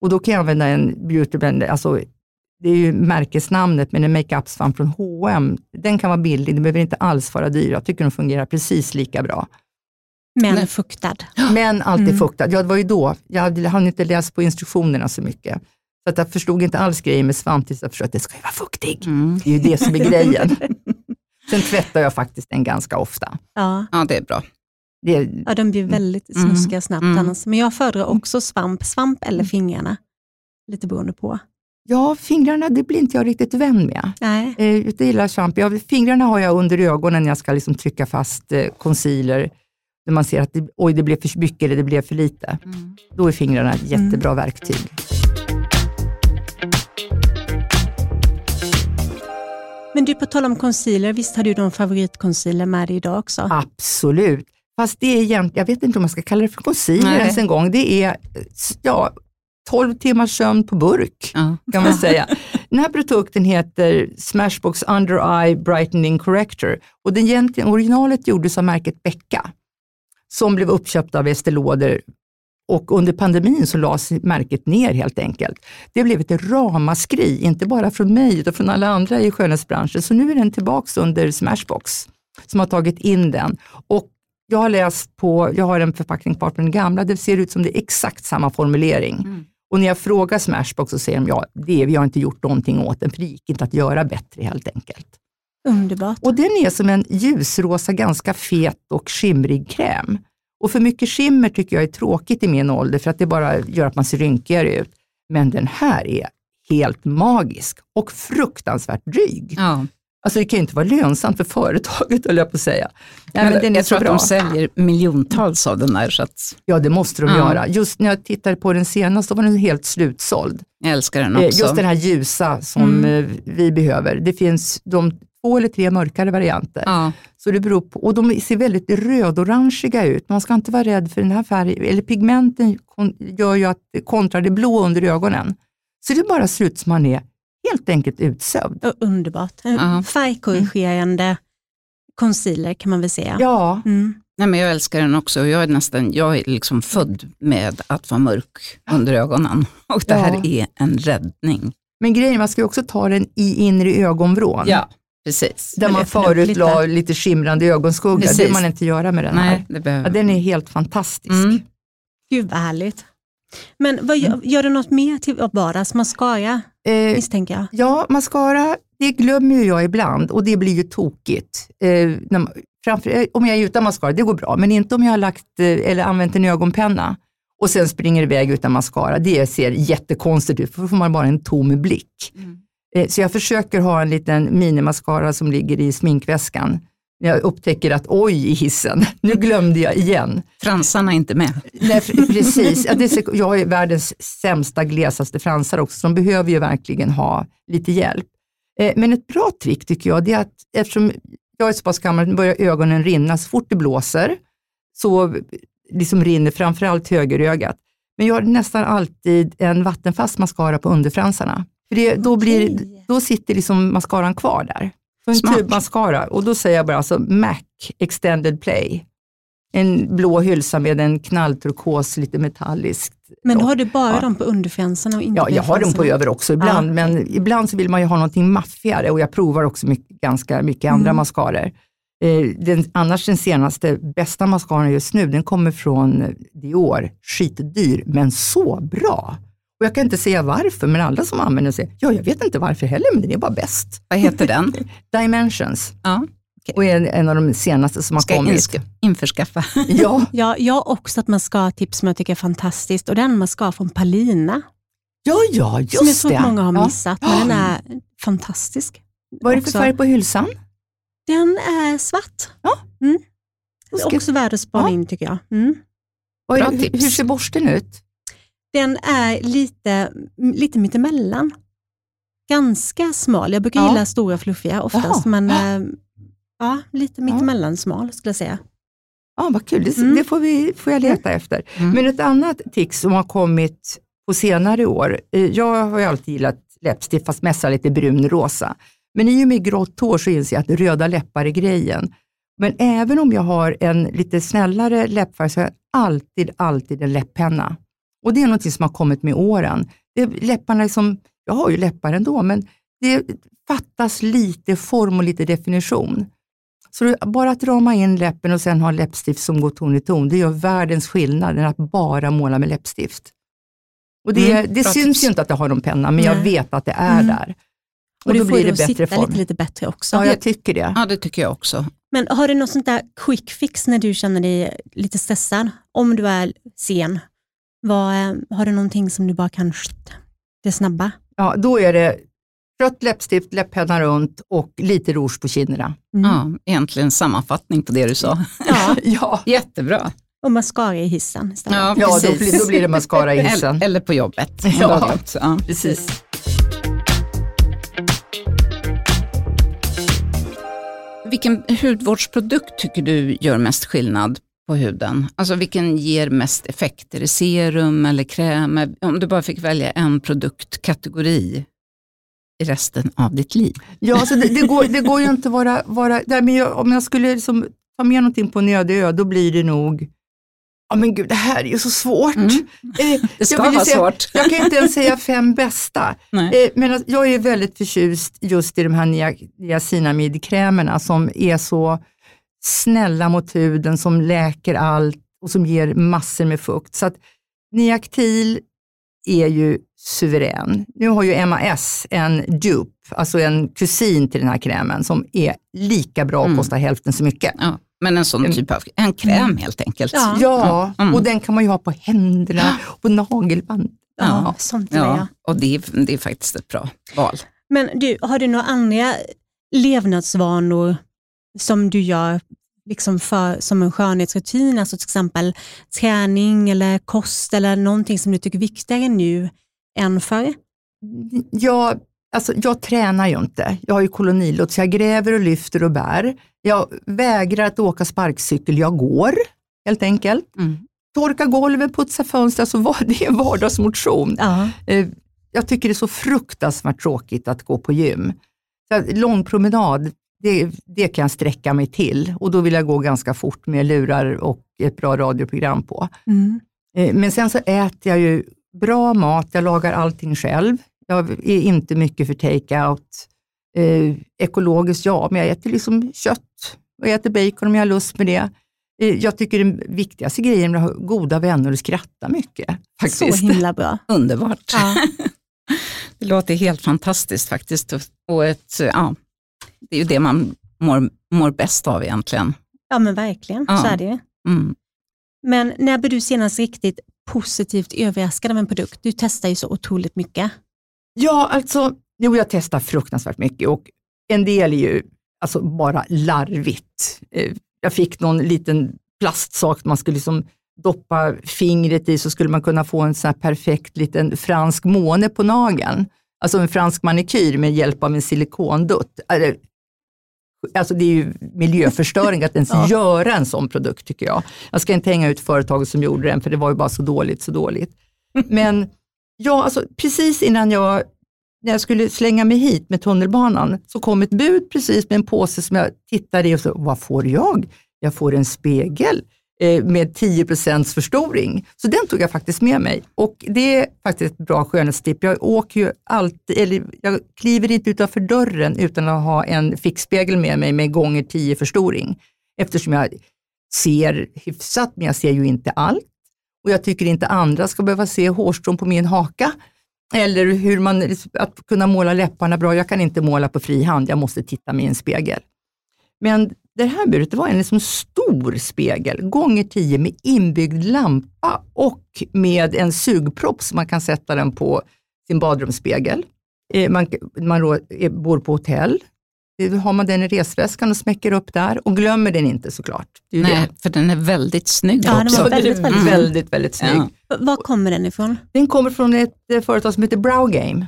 Och då kan jag använda en beauty blender, alltså det är ju märkesnamnet, men en makeup-svamp från H&M den kan vara billig, den behöver inte alls vara dyr. Jag tycker den fungerar precis lika bra. Men Nej. fuktad. Men alltid mm. fuktad. Ja, det var ju då, jag hade inte läst på instruktionerna så mycket. Så att jag förstod inte alls grejen med svamp tills jag förstod att det ska ju vara fuktig. Mm. Det är ju det som är grejen. Sen tvättar jag faktiskt den ganska ofta. Ja, ja det är bra. Det, ja, de blir väldigt mm. snuskiga snabbt mm. annars. Men jag föredrar också svamp, svamp eller fingrarna. Lite beroende på. Ja, fingrarna det blir inte jag riktigt vän med. Nej. Eh, jag gillar svamp. Jag, fingrarna har jag under ögonen när jag ska liksom trycka fast eh, concealer. När man ser att det, oj, det blev för mycket eller det blev för lite. Mm. Då är fingrarna ett jättebra mm. verktyg. Men du, på tal om concealer, visst har du någon favoritconcealer med dig idag också? Absolut. Fast det är egentligen, jag vet inte om man ska kalla det för concealer ens en gång. Det är ja, 12 timmars sömn på burk, ja. kan man säga. Den här produkten heter Smashbox Under Eye Brightening Corrector och den originalet gjordes av märket Becka som blev uppköpt av Estée Lauder och under pandemin så lades märket ner helt enkelt. Det blev ett ramaskri, inte bara från mig utan från alla andra i skönhetsbranschen. Så nu är den tillbaks under Smashbox som har tagit in den. Och jag har läst på, jag har en förpackning kvar på den gamla, det ser ut som det är exakt samma formulering. Mm. Och när jag frågar Smashbox så säger de, ja, det, vi har inte gjort någonting åt den, för det gick inte att göra bättre helt enkelt. Underbart. Och den är som en ljusrosa, ganska fet och skimrig kräm. Och för mycket skimmer tycker jag är tråkigt i min ålder, för att det bara gör att man ser rynkigare ut. Men den här är helt magisk och fruktansvärt dryg. Ja. Alltså det kan ju inte vara lönsamt för företaget, höll jag på att säga. Nej, men, men den är jag tror bra. att de säljer miljontals av den där. Så att... Ja, det måste de ja. göra. Just när jag tittade på den senast, då var den helt slutsåld. Jag älskar den eh, också. Just den här ljusa som mm. Eh, vi behöver. Det finns de två eller tre mörkare varianter. Ja. Så det beror på, och de ser väldigt röd-orangeiga ut. Man ska inte vara rädd för den här färgen, eller pigmenten gör ju att det kontrar det blå under ögonen. Så det bara ser ut som man är helt enkelt utsövd. Och underbart. Uh Färgkorrigerande mm. concealer kan man väl säga. Ja. Mm. Nej, men jag älskar den också. Jag är nästan jag är liksom född med att vara mörk under ögonen och det här är en räddning. Men grejen man ska också ta den i inre ögonvrån. Ja, precis. Där man förut lite. la lite skimrande ögonskugga. Precis. Det vill man inte göra med den Nej, här. Det behöver. Ja, den är helt fantastisk. Mm. Gud vad härligt. Men vad gör, mm. gör du något mer till vardags? Mascara eh, misstänker jag? Ja, mascara det glömmer jag ibland och det blir ju tokigt. Eh, när, framför, eh, om jag är utan mascara, det går bra, men inte om jag har lagt eh, eller använt en ögonpenna och sen springer iväg utan mascara. Det ser jättekonstigt ut, för då får man bara en tom blick. Mm. Eh, så jag försöker ha en liten minimascara som ligger i sminkväskan jag upptäcker att oj i hissen, nu glömde jag igen. Fransarna är inte med. Nej, precis, är, jag har världens sämsta, glesaste fransar också, som behöver ju verkligen ha lite hjälp. Eh, men ett bra trick tycker jag, det är att eftersom jag är så pass gammal, börjar ögonen rinna så fort det blåser, så liksom rinner framförallt högerögat. Men jag har nästan alltid en vattenfast mascara på underfransarna. För det, då, blir, då sitter liksom mascaran kvar där. En Smart. tub mascara och då säger jag bara alltså MAC Extended Play. En blå hylsa med en knallturkos, lite metalliskt. Men då har du bara ja. dem på underfransarna och inte Ja, jag har dem på över också ibland, ja. men ibland så vill man ju ha någonting maffigare och jag provar också mycket, ganska mycket andra mm. mascaror. Eh, den, annars den senaste bästa mascaran just nu, den kommer från Dior, skitdyr men så bra. Och jag kan inte säga varför, men alla som använder säger, ja jag vet inte varför heller, men den är bara bäst. Vad heter den? Dimensions. Ja. Och är en av de senaste som har Ska kommit. Ska införskaffa. ja. ja. Jag har också ett mascara-tips som jag tycker är fantastiskt och den mascara från Palina. Ja, ja, just det. Som jag tror att många har missat, ja. men den är fantastisk. Vad är det för också. färg på hylsan? Den är svart. Ja. Mm. Också värd att spana Ja. in tycker jag. Mm. Är Bra det, hur, tips. hur ser borsten ut? Den är lite, lite mittemellan. Ganska smal. Jag brukar Ja. gilla stora fluffiga oftast, Jaha. men Ja. eh, ja, lite mittemellan smal skulle jag säga. Ja, vad kul, det, Mm. det får, vi, får jag leta efter. Mm. Men ett annat tics som har kommit på senare år, eh, jag har ju alltid gillat läppstift fast mest lite brunrosa. Men i och med grått hår så inser jag att röda läppar är grejen. Men även om jag har en lite snällare läppfärg så har jag alltid, alltid en läpppenna. Och det är något som har kommit med åren. Det är läpparna är som, jag har ju läppar ändå, men det fattas lite form och lite definition. Så bara att rama in läppen och sen ha läppstift som går ton i ton, det gör världens skillnad än att bara måla med läppstift. Och det, Mm, det syns ju inte att jag har en penna, men jag Nej. vet att det är Mm. där. Och, Och du då får blir det det att bättre sitta form. lite, lite bättre också. Ja, jag tycker det. Ja, det tycker jag också. Men har du något sånt där quick fix när du känner dig lite stressad? Om du är sen, vad, eh, har du någonting som du bara kan, det snabba? Ja, då är det rött läppstift, läpppenna runt och lite rouge på kinderna. Mm. Ja, egentligen sammanfattning på det du sa. Ja, Ja, Jättebra. och mascara i hissen istället. Ja, ja då, blir, då blir det mascara i hissen. Eller, eller på jobbet. Ja. Ja. Precis. Vilken hudvårdsprodukt tycker du gör mest skillnad på huden? Alltså vilken ger mest effekt? Är det serum eller kräm? Om du bara fick välja en produktkategori i resten av ditt liv. Ja, så det, det, går, det går ju inte att vara, vara där, men jag, om jag skulle liksom ta med någonting på en öde ö, då blir det nog, ja men gud, det här är ju så svårt. Mm. Eh, Det ska vara säga- svårt. Jag kan inte ens säga fem bästa. Nej. Eh, men att jag är väldigt förtjust just i de här nia- niacinamidkrämerna som är så snälla mot huden, som läker allt och som ger massor med fukt. Så att Niactil är ju suverän. Nu har ju MAS en dupe, alltså en kusin till den här krämen som är lika bra och Mm. kostar hälften så mycket. Ja, men en sån typ av en kräm helt enkelt. Ja. Ja, Mm. och den kan man ju ha på händerna, på nagelband. Ja, sånt. Ja, och det är, det är faktiskt ett bra val. Men du, har du några andra levnadsvanor som du gör liksom för, som en skönhetsrutin, alltså till exempel träning eller kost eller någonting som du tycker är viktigare nu än förr? Jag, alltså, jag tränar ju inte. Jag har ju kolonilott så jag gräver och lyfter och bär. Jag vägrar att åka sparkcykel, jag går helt enkelt. Mm. Torka golven, putsa fönster, alltså, vad- det är vardagsmotion. Ja. Eh, Jag tycker det är så fruktansvärt tråkigt att gå på gym. Lång promenad, det, det kan jag sträcka mig till och då vill jag gå ganska fort med lurar och ett bra radioprogram på. Mm. Eh, Men sen så äter jag ju bra mat, jag lagar allting själv. Jag är inte mycket för take-out. Eh, ekologiskt, ja, men jag äter liksom kött och jag äter bacon om jag har lust med det. Eh, jag tycker den viktigaste grejen är att ha goda vänner och skratta mycket. Så Faktiskt. himla bra. Underbart. Ja. Det låter helt fantastiskt faktiskt. Och ett, ja, det är ju det man mår, mår bäst av egentligen. ja, men verkligen. Ja. Så är det ju. Mm. Men när blev du senast riktigt positivt överraskad av en produkt? Du testar ju så otroligt mycket. Ja, alltså, jo, jag testar fruktansvärt mycket och en del är ju alltså, bara larvigt. Eh, Jag fick någon liten plastsak man skulle liksom doppa fingret i så skulle man kunna få en sån här perfekt liten fransk måne på nageln. Alltså en fransk manikyr med hjälp av en silikondutt. Alltså, det är ju miljöförstöring att ens Ja. göra en sån produkt tycker jag. Jag ska inte hänga ut företaget som gjorde den för det var ju bara så dåligt, så dåligt. Men ja, alltså precis innan jag, när jag skulle slänga mig hit med tunnelbanan så kom ett bud precis med en påse som jag tittade i och så, vad får jag? Jag får en spegel Eh, med 10% förstoring. Så den tog jag faktiskt med mig och det är faktiskt ett bra skönhetstipp. Jag åker ju alltid, eller jag kliver inte utanför dörren utan att ha en fickspegel med mig med gånger 10 förstoring. Eftersom jag ser hyfsat, men jag ser ju inte allt. Och jag tycker inte andra ska behöva se hårstrån på min haka. Eller hur man, att kunna måla läpparna bra. Jag kan inte måla på fri hand, jag måste titta mig i en spegel. Men det här buret det var en liksom stor spegel, gånger 10 med inbyggd lampa och med en sugpropp så man kan sätta den på sin badrumsspegel. Eh, Man, man är- bor på hotell, har man den i resväskan och smäcker upp där och glömmer den inte såklart. Nej, det. för den är väldigt snygg ja, också. Den väldigt, väldigt, mm. väldigt, väldigt snygg. Ja. Var kommer den ifrån? Den kommer från ett eh, företag som heter Browgame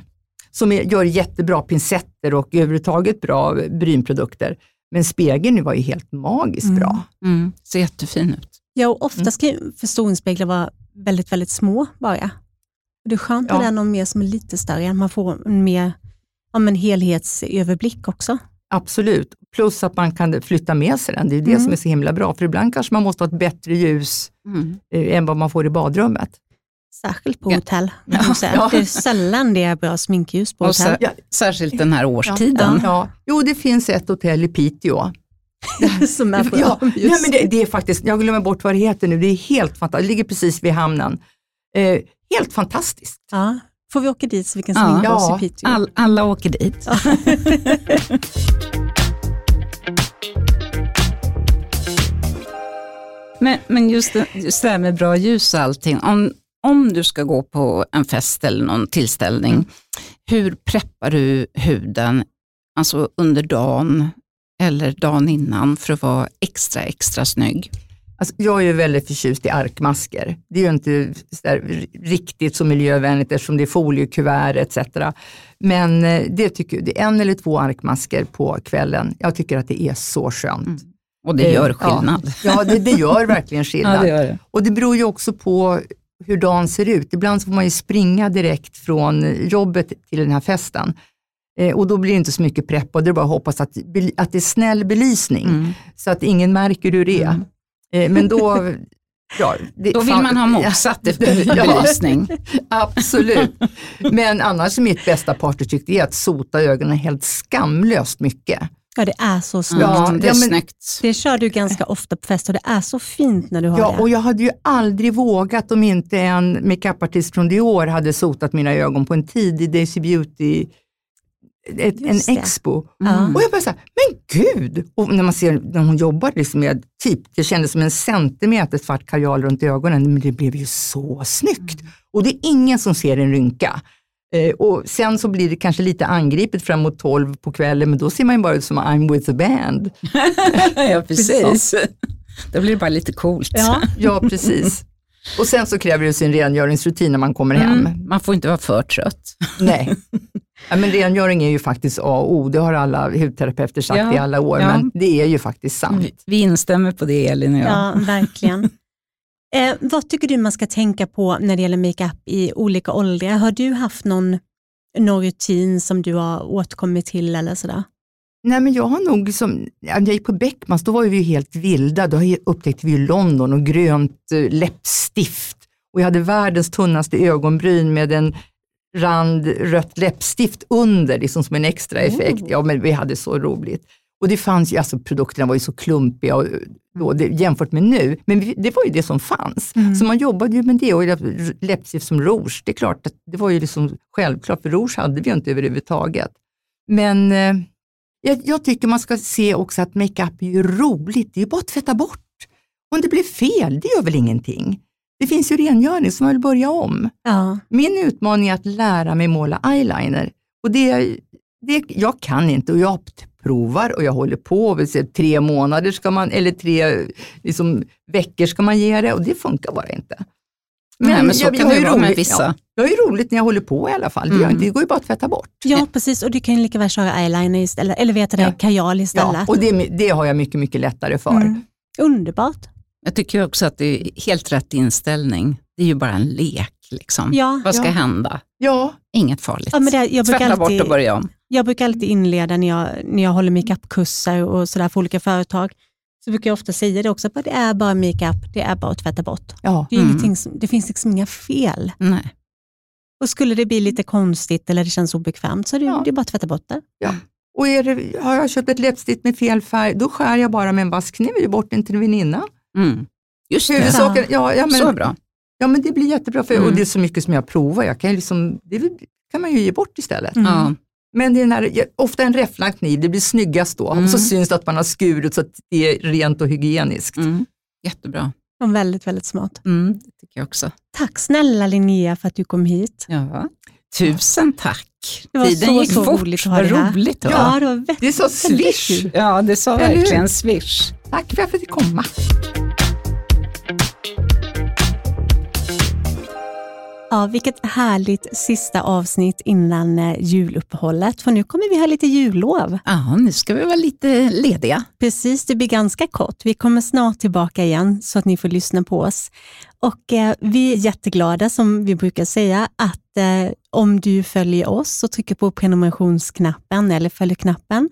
som är, gör jättebra pincetter och överhuvudtaget bra brynprodukter. Men spegeln var ju helt magiskt mm. bra. Mm. Ser jättefin ut. Ja, och oftast kan förstoringsspeglar vara väldigt, väldigt små bara. Det är skönt ja. med den mer som är lite större, man får en mer ja, en helhetsöverblick också. Absolut, plus att man kan flytta med sig den. Det är det mm. som är så himla bra, för ibland kanske man måste ha ett bättre ljus mm. eh, än vad man får i badrummet. Särskilt på hotell. Ja. Ja. Det är sällan det är bra sminkljus på hotell. Ja. Särskilt den här årstiden. Ja. Jo, det finns ett hotell i Piteå. som är bra ja, nej, men det, det, är faktiskt, jag glömmer bort vad det heter nu, det är helt fantastiskt, det ligger precis vid hamnen. Eh, helt fantastiskt. Ja. Får vi åka dit så vi kan sminka ja. oss i Piteå? All, alla åker dit. Ja. men, men just, det, just det här med bra ljus och allting. Om, om du ska gå på en fest eller någon tillställning, mm. hur preppar du huden alltså under dagen eller dagen innan för att vara extra, extra snygg? Alltså, jag är väldigt förtjust i arkmasker. Det är ju inte där, riktigt så miljövänligt eftersom det är foliekuvert etc. Men eh, det tycker jag, det är en eller två arkmasker på kvällen. Jag tycker att det är så skönt. Mm. Och det gör skillnad. Ja, ja det, det, gör verkligen skillnad. ja, det gör det. Och det beror ju också på hur dagen ser ut. Ibland får man ju springa direkt från jobbet till den här festen. Eh, och då blir det inte så mycket prepp och det är bara att hoppas att, att det är snäll belysning mm. så att ingen märker hur det är. Mm. Eh, men då... Ja, det, då vill fan, man ha motsatt efter belysning. absolut. Men annars är mitt bästa partytrick är att sota ögonen helt skamlöst mycket. Ja, det är så snyggt. Ja, det är ja, snyggt. Det kör du ganska ofta på fest och det är så fint när du har ja, det. Ja, och jag hade ju aldrig vågat om inte en makeupartist från Dior hade sotat mina ögon på en tidig Daisy Beauty ett, en expo. Mm. Och jag bara så här, men gud! Och när man ser när hon jobbar liksom med, typ, det kändes som en centimeter svart kajal runt ögonen, men det blev ju så snyggt. Mm. Och det är ingen som ser en rynka. Eh, och sen så blir det kanske lite angripet framåt 12 på kvällen, men då ser man ju bara ut som I'm with the band. ja, precis. Då blir det bara lite coolt. Ja, ja precis. Och sen så kräver det sin rengöringsrutin när man kommer hem. Mm, man får inte vara för trött. Nej. Ja, men rengöring är ju faktiskt A och O, det har alla hudterapeuter sagt ja, i alla år, ja. men det är ju faktiskt sant. Vi, vi instämmer på det Elin och jag. Ja, verkligen. Eh, vad tycker du man ska tänka på när det gäller makeup i olika åldrar? Har du haft någon, någon rutin som du har återkommit till eller sådär? Nej, men jag har nog, som, jag gick på Beckmans, då var vi ju helt vilda. Då upptäckte vi London och grönt eh, läppstift. Och jag hade världens tunnaste ögonbryn med en rand rött läppstift under, liksom som en extra effekt. Ja, men vi hade så roligt. Och det fanns ju, alltså produkterna var ju så klumpiga och, då, det, jämfört med nu, men vi, det var ju det som fanns. Mm. Så man jobbade ju med det och läppstift som rouge, det är klart att det var ju liksom självklart, för rouge hade vi ju inte överhuvudtaget. Men eh, jag, jag, tycker man ska se också att makeup är ju roligt, det är ju bara att tvätta bort. Om det blir fel, det gör väl ingenting. Det finns ju rengöring så man vill börja om. Ja. Min utmaning är att lära mig måla eyeliner. Och det, det, jag kan inte och jag provar och jag håller på. Tre månader ska man, eller tre liksom, veckor ska man ge det och det funkar bara inte. Men, Nej, men så jag, kan det ju vara med vissa. Ja, jag har ju roligt när jag håller på i alla fall. Mm. Det, går ju bara att tvätta bort. Ja, precis. Och du kan ju lika väl köra eyeliner istället, eller vet du ja. kajal istället. Ja, och det, det har jag mycket, mycket lättare för. Mm. Underbart. Jag tycker också att det är helt rätt inställning. Det är ju bara en lek. Liksom. Ja, Vad ska ja. hända? Ja. Inget farligt. Ja, men det, jag Tvätta alltid, bort och börja om. Jag brukar alltid inleda när jag, när jag håller makeupkurser och sådär för olika företag. Så brukar jag ofta säga det också, att det är bara makeup, det är bara att tvätta bort. Ja. Det, är mm. som, det finns liksom inga fel. Nej. Och skulle det bli lite konstigt eller det känns obekvämt så är det, ja. det är bara att tvätta bort det. Ja. Och det, har jag köpt ett läppstift med fel färg, då skär jag bara med en vass kniv bort den till en väninna. Mm. Just det. Huvudsaken, ja, ja, men, så bra. Ja, men det blir jättebra, för, mm. och det är så mycket som jag provar. Jag kan liksom, det kan man ju ge bort istället. Mm. Men det är den här, ofta en räfflad kniv, det blir snyggast då. Mm. Och så syns det att man har skurit så att det är rent och hygieniskt. Mm. Jättebra. Och väldigt, väldigt smart. Mm, det tycker jag också. Tack snälla Linnea för att du kom hit. Ja. Tusen tack. Det var Tiden så, gick så fort. roligt att ha det här. roligt det var. Ja, det var väldigt, Det är så väldigt swish. Ja, det sa verkligen swish. Tack för att jag fick komma. Ja, vilket härligt sista avsnitt innan eh, juluppehållet, för nu kommer vi ha lite jullov. Ja, nu ska vi vara lite lediga. Precis, det blir ganska kort. Vi kommer snart tillbaka igen så att ni får lyssna på oss. Och eh, Vi är jätteglada, som vi brukar säga, att eh, om du följer oss och trycker på prenumerationsknappen eller följ-knappen.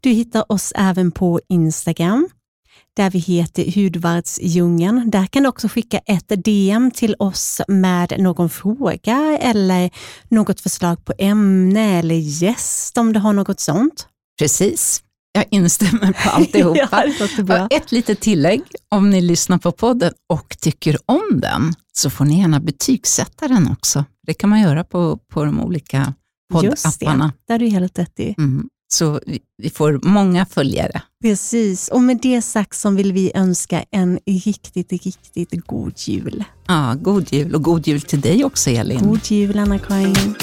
Du hittar oss även på Instagram där vi heter Hudvärdsdjungeln. Där kan du också skicka ett DM till oss med någon fråga eller något förslag på ämne eller gäst om du har något sånt. Precis. Jag instämmer på alltihopa. Ja, det bra. Ett litet tillägg, om ni lyssnar på podden och tycker om den, så får ni gärna betygsätta den också. Det kan man göra på, på de olika Just det, poddapparna. har du helt rätt i. Mm. Så vi, får många följare. Precis, och med det sagt så vill vi önska en riktigt, riktigt god jul. Ja, god jul och god jul till dig också Elin. God jul Anna-Karin.